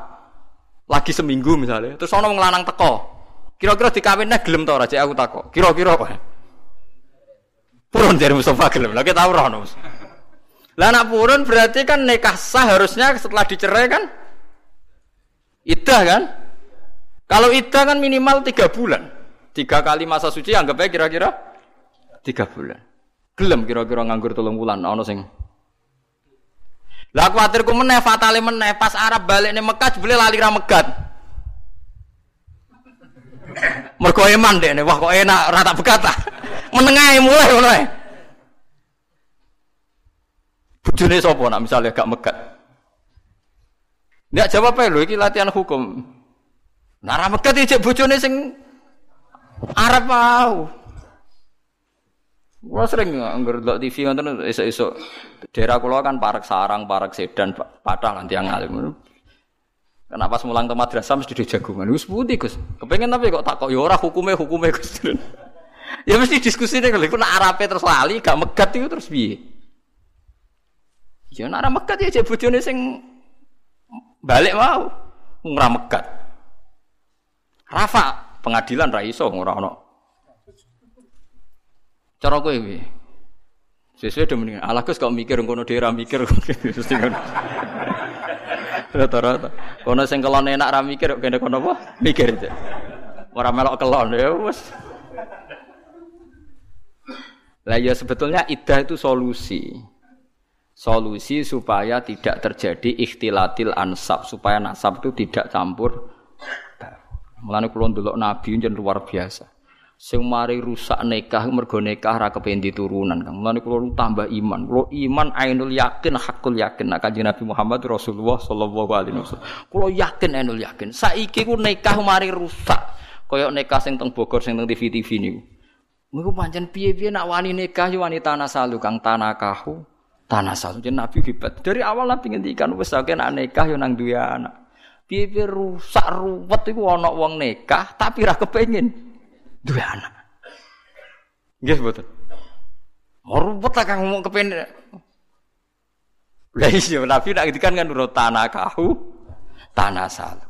lagi seminggu misalnya, terus ono wong lanang teko. Kira-kira dikawinnya gelem ta ora? aku takok. Kira-kira kok. Purun dari Mustafa gelem. Lagi tau ora. Lah purun berarti kan nikah sah harusnya setelah dicerai kan? Idah kan? Kalau idah kan minimal tiga bulan. Tiga kali masa suci anggap aja kira-kira tiga bulan. Gelem kira-kira nganggur tolong bulan. Ono sing. Lah kuatirku meneh fatale meneh pas Arab balik nih Mekah boleh lali ra megat. Mergo eman deh wah kok enak rata begat. Menengahe mulai mulai. Bojone sapa nak misalnya gak megat. Ndak jawab ae lho iki latihan hukum. Nah ra megat iki bojone sing Arab mau. Gua sering anggur delok TV ngoten esuk-esuk. Daerah kula kan parek sarang, parek sedan, patah lan tiang alim. Kenapa semulang ke madrasah mesti di jagungan? Gus putih Gus. Kepengen tapi kok tak kok ya ora hukume hukume Gus. ya mesti diskusi nih kalau nak arape terus lali gak megat itu terus piye? Ya nak megat ya jek bojone sing balik mau ora megat. Rafa pengadilan ra iso ora ono. Cara kowe piye? Sesuai udah mendingan. Alah Gus kok mikir ngono dhewe ra mikir. Rata-rata. Kono sing kelon enak ra mikir kok kene kono apa? Mikir. Ora melok kelon ya wis. Lah ya sebetulnya idah itu solusi solusi supaya tidak terjadi ikhtilatil ansab supaya nasab itu tidak campur Mulane kula ndelok nabi njen luar biasa. Sing mari rusak nikah mergo nikah ra kepen turunan Kang. Mulane kula tambah iman. Kula iman ainul yakin hakul yakin nek kanjeng Nabi Muhammad Rasulullah sallallahu alaihi wasallam. Kula yakin ainul yakin. Saiki ku nikah mari rusak. Kaya nikah sing teng Bogor sing teng TV-TV niku. Niku pancen piye-piye nak wani nikah yo wanita nasalu Kang tanah kahu tanah satu jadi nabi hebat dari awal nabi ngendikan wes oke nak nikah yo nang dua anak piye rusak ruwet itu ana wong nikah tapi ra kepengin dua anak. Nggih betul mau ruwet lah kang mau kepengin lah iya nabi nak ngendikan kan urut tanah kahu tanah satu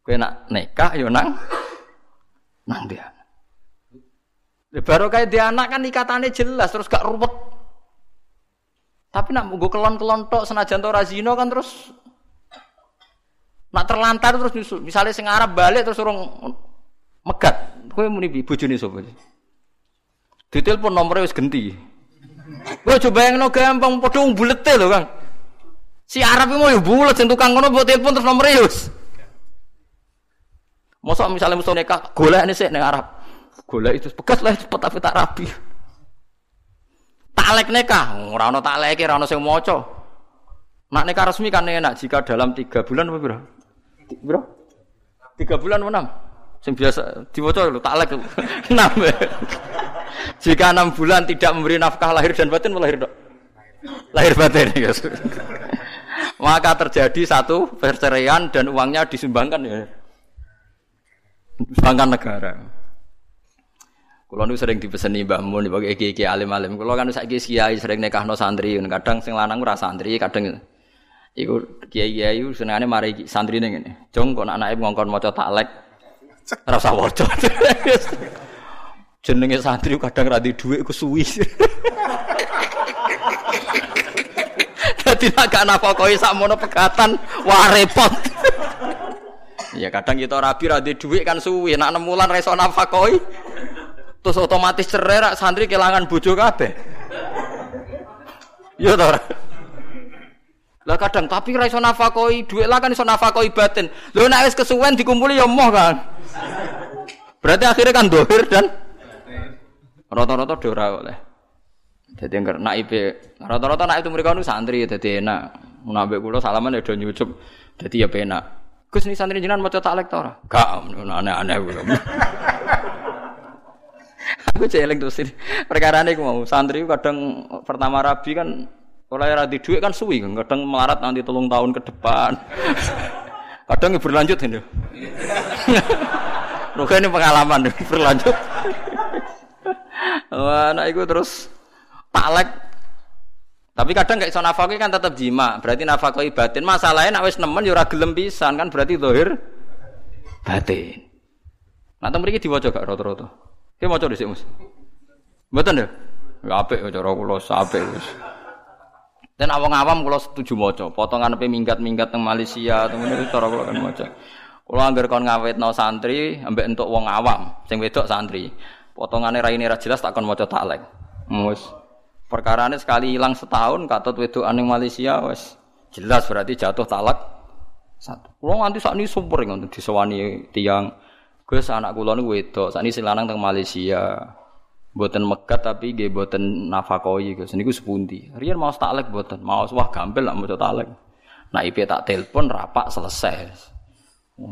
kowe nak nikah yo nang nang dia Baru kayak dia anak kan ikatannya jelas terus gak ruwet tapi nak gue kelon-kelon tok senajan to razino kan terus nak terlantar terus nyusul. Misalnya sing Arab balik terus urung megat. Kowe muni bojone sapa? Ditelepon nomornya wis genti. Kowe coba yang no gampang padha bulete lho, Kang. Si Arab mau ya bulet sing tukang ngono mbok telepon terus nomornya wis. Mosok misalnya musuh nikah golek nih sik ning Arab. Golek itu bekas lah cepet tapi tak rapi. Taklek nikah, ora ana takleke, ora ana sing maca. Nak nikah resmi kan enak jika dalam tiga bulan apa bro? Bro? Tiga bulan enam? Sing biasa diwaca lho taklek enam. jika enam bulan tidak memberi nafkah lahir dan batin melahir dok. Lahir batin ya. Maka terjadi satu perceraian dan uangnya disumbangkan ya. Disumbangkan negara. Kulo nu sering dipeseni Mbah Mun dibagi iki-iki alim-alim. Kulo kan saiki kiai sering nekahno santri, kadang sing lanang ora santri, kadang iku kiai-kiai senengane mari santri ning ngene. Jong kok anake ngongkon maca taklek ora usah waca. Jenenge santri kadang ra di dhuwit kesuwi. Dadi nek gak nafakoi sakmono pegatan wah repot. Ya kadang kita rabi ra di dhuwit kan suwi, nek 6 wulan ra iso nafakoi Terus otomatis cerai rak santri kehilangan bojo kabeh. Iya ta Lah kadang tapi ra iso nafakoi dhuwit lah kan iso nafakoi batin. Lho nek wis kesuwen dikumpuli ya moh kan. Berarti akhirnya kan dohir dan rata-rata do ora oleh. Dadi IP rata-rata nak itu mereka nu santri dadi enak. Mun ambek kula salaman ya do nyucup. Dadi ya penak. Gus ni santri jenengan maca taklek ta ora? Gak, aneh-aneh kula. Aku celeng terus ini. Perkara ini mau santri kadang pertama rabi kan oleh radi duit kan suwi kan kadang melarat nanti tolong tahun ke depan. kadang berlanjut ini. Ruka ini pengalaman berlanjut. Wah, anak itu terus taklek. Tapi kadang gak iso nafkah kan tetap jima, berarti nafkah batin. Masalahnya nak wis nemen ya ora kan berarti zahir batin. Nah, mriki diwaca gak rata-rata? Ki maca dhisik, Mas. Mboten ya? Ya apik cara kula. Dan awang awam kalau setuju moco, potongan apa minggat-minggat teng Malaysia, temen itu cara kalau kan moco. Kalau anggar kon no santri, ambek untuk wong awam, sing wedok santri. Potongannya rai ini jelas tak kon taklek. Mus. Perkara ini sekali hilang setahun, katut wedok aning Malaysia, wes jelas berarti jatuh talak satu. Kalau nganti saat ini super untuk disewani tiang. Gue anak kulo nih wedok, saat ini silanang teng Malaysia. Boten megat tapi nggih boten nafakoi Gus. Niku sepundi. Riyen mau taklek boten, mau wah gampil lah maca taklek. Nak IP tak telepon rapak selesai.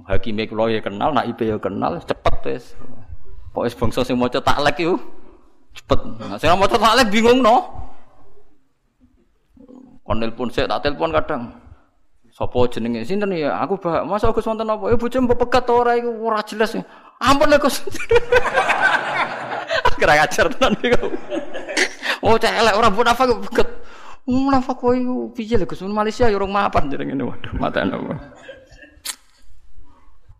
Hakime kula ya kenal, nak IP ya kenal, cepet wis. Pokoke bangsa sing maca taklek iku cepet. Nah, sing maca taklek bingung no. Kon telepon sik tak telepon kadang. Sopo jenenge sinten ya? Aku bah, masa Gus wonten apa? Bojo mbok pegat ora iku ora jelas. Ampun lek Gus. Kira ngajar tenan iku. Oh celek ora munafik kok beget. Munafik kowe iku piye lho Gus Malaysia ya urung mapan jenenge waduh matane apa.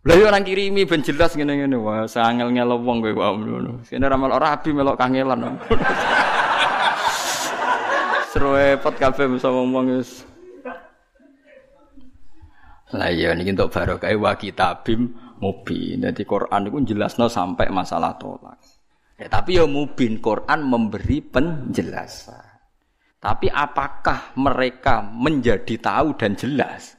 Lah yo nang kirimi ben jelas ngene-ngene wah sangel ngelo wong kowe wae ngono. Sene ra melok rabi melok kangelan. Seru repot kabeh bisa ngomong wis. Lah iya niki untuk barokah wa kitabim mubin. Dadi Quran iku jelasno sampai masalah tolak. Ya, tapi ya mubin Quran memberi penjelasan. Tapi apakah mereka menjadi tahu dan jelas?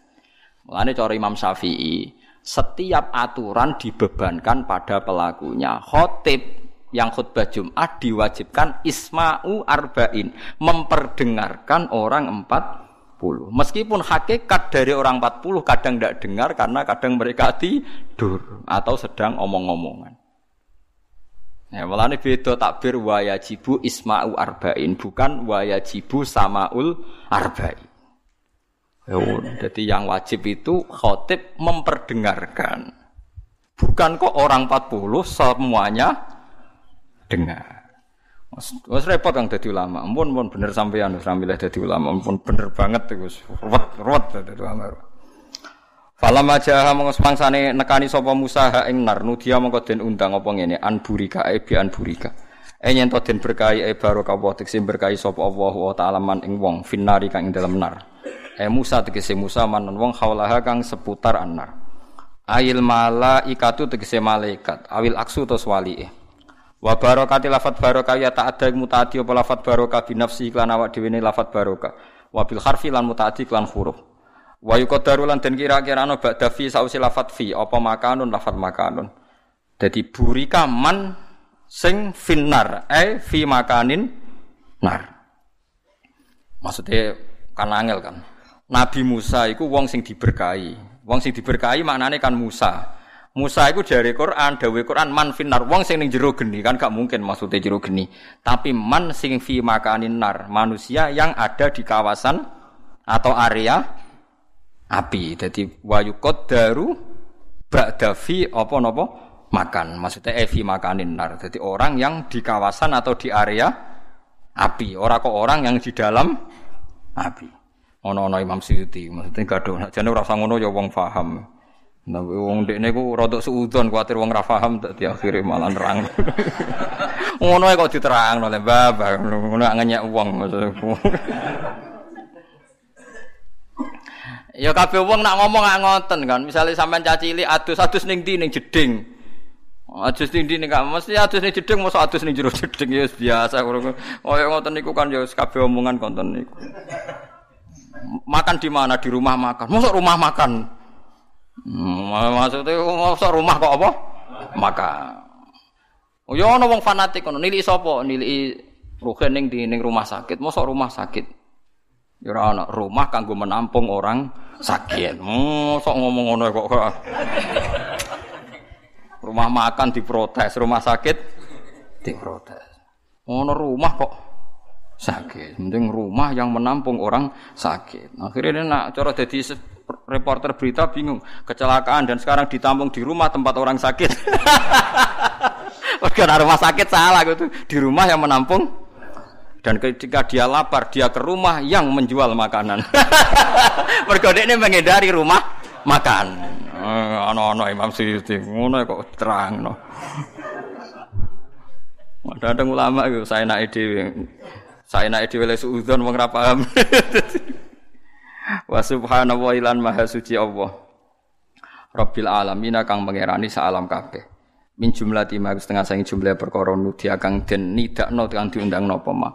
Mulane cara Imam Syafi'i, setiap aturan dibebankan pada pelakunya. Khotib yang khutbah Jumat diwajibkan isma'u arba'in, memperdengarkan orang empat puluh. Meskipun hakikat dari orang empat puluh kadang tidak dengar karena kadang mereka tidur atau sedang omong-omongan. Ya, mulane beda takbir wa yajibu isma'u arba'in, bukan wa yajibu samaul arba'in. jadi yang wajib itu khotib memperdengarkan. Bukan kok orang 40 semuanya dengar. Mas repot yang jadi ulama. Ampun, ampun bener sampean wis ramilih dadi ulama. Ampun bener banget iku. Ruwet, ruwet dadi ulama. Falam aja mongko semangsane nekani sapa Musa ha ing nar nudia mongko den undang apa ngene an burika e bi an burika. E to den berkahi e barokah wa tekse berkahi sapa Allah wa taala man ing wong finari kang ing dalam nar. E Musa tegese Musa manon wong haulaha kang seputar anar. Ail malaikatu tegese malaikat awil aksu to e. Wa barokati lafat barokah ya tak ada mutaati apa lafat barokah bi nafsi iklan awak dhewe lafat barokah. Wa bil harfi lan mutaati iklan huruf. Wa yuqaddaru lan den kira-kira ana ba'da fi sausi lafat fi apa makanun lafat makanun. Dadi burika man sing finnar eh fi makanin nar. Maksudnya kan angel kan. Nabi Musa iku wong sing diberkahi. Wong sing diberkahi maknane kan Musa. Musa itu dari Quran, dawe Quran man finnar wong sing ning jero geni kan gak mungkin maksudnya jero geni. Tapi man sing fi makanin nar, manusia yang ada di kawasan atau area api. Jadi wayu daru ba'dafi apa napa makan. Maksudnya evi makanin nar. Jadi orang yang di kawasan atau di area api. Orang kok orang yang di dalam api. Ono-ono Imam Suyuti, maksudnya gaduh. Jadi ora ngono ya wong paham. Nah, wong dekne ku rada suudon kuwatir wong ra paham dadi akhire malah nerang. ngono kok diterangno le babah, ngono ngenyek wong. Ya kabeh wong nak ngomong gak ngoten kan. Misalnya sampean cacili adus-adus ning ndi ning jeding. Adus ning ndi ning mesti adus ning jeding mosok adus ning jero jeding ya biasa Kaya ngoten niku kan ya kabeh omongan konten niku. Makan di mana? Di rumah makan. Mosok rumah makan. Hmm, maksudnya mosok rumah kok apa? Makan. Oh ya ana wong fanatik ngono, nilai sapa? Nilai rugen ning di ning rumah sakit. Mosok rumah sakit. Ya ora rumah kanggo menampung orang sakit. Hmm, sok ngomong ngono kok. rumah makan diprotes, rumah sakit diprotes. Ngono rumah kok sakit. Penting rumah yang menampung orang sakit. Akhirnya nak cara jadi reporter berita bingung kecelakaan dan sekarang ditampung di rumah tempat orang sakit. Karena rumah sakit salah gitu di rumah yang menampung dan ketika dia lapar, dia ke rumah yang menjual makanan. Mergo ini menghindari rumah makan. Ano-ano eh, Imam Suyuti, ngono kok terang no. Ada ada ulama itu saya naik di Saenake dhewe le suudzon wong ra paham. Wa subhanahu ilan maha suci Allah. Rabbil alamin kang pangerani sa alam kabeh. Min jumlah lima setengah sangi jumlah perkara nudia kang den nidakno kang diundang napa ma.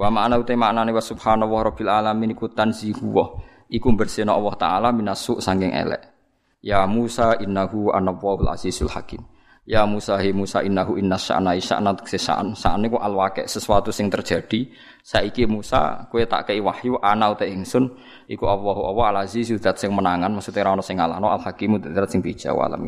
Wa ma'ana uta maknane wa subhanahu rabbil alamin iku tanzihu wa iku bersihna Allah taala minasu sanging elek. Ya Musa innahu anawwahul azizul hakim. Ya Musa hi Musa innahu inna sya'na isya'na sesaan sa'an niku alwake sesuatu sing terjadi. Saiki Musa kowe tak kei wahyu ana uta ingsun. Iku Allahu Allah al aziz zat sing menangan maksudnya ora ono sing ngalahno al hakim zat sing bijak wa alam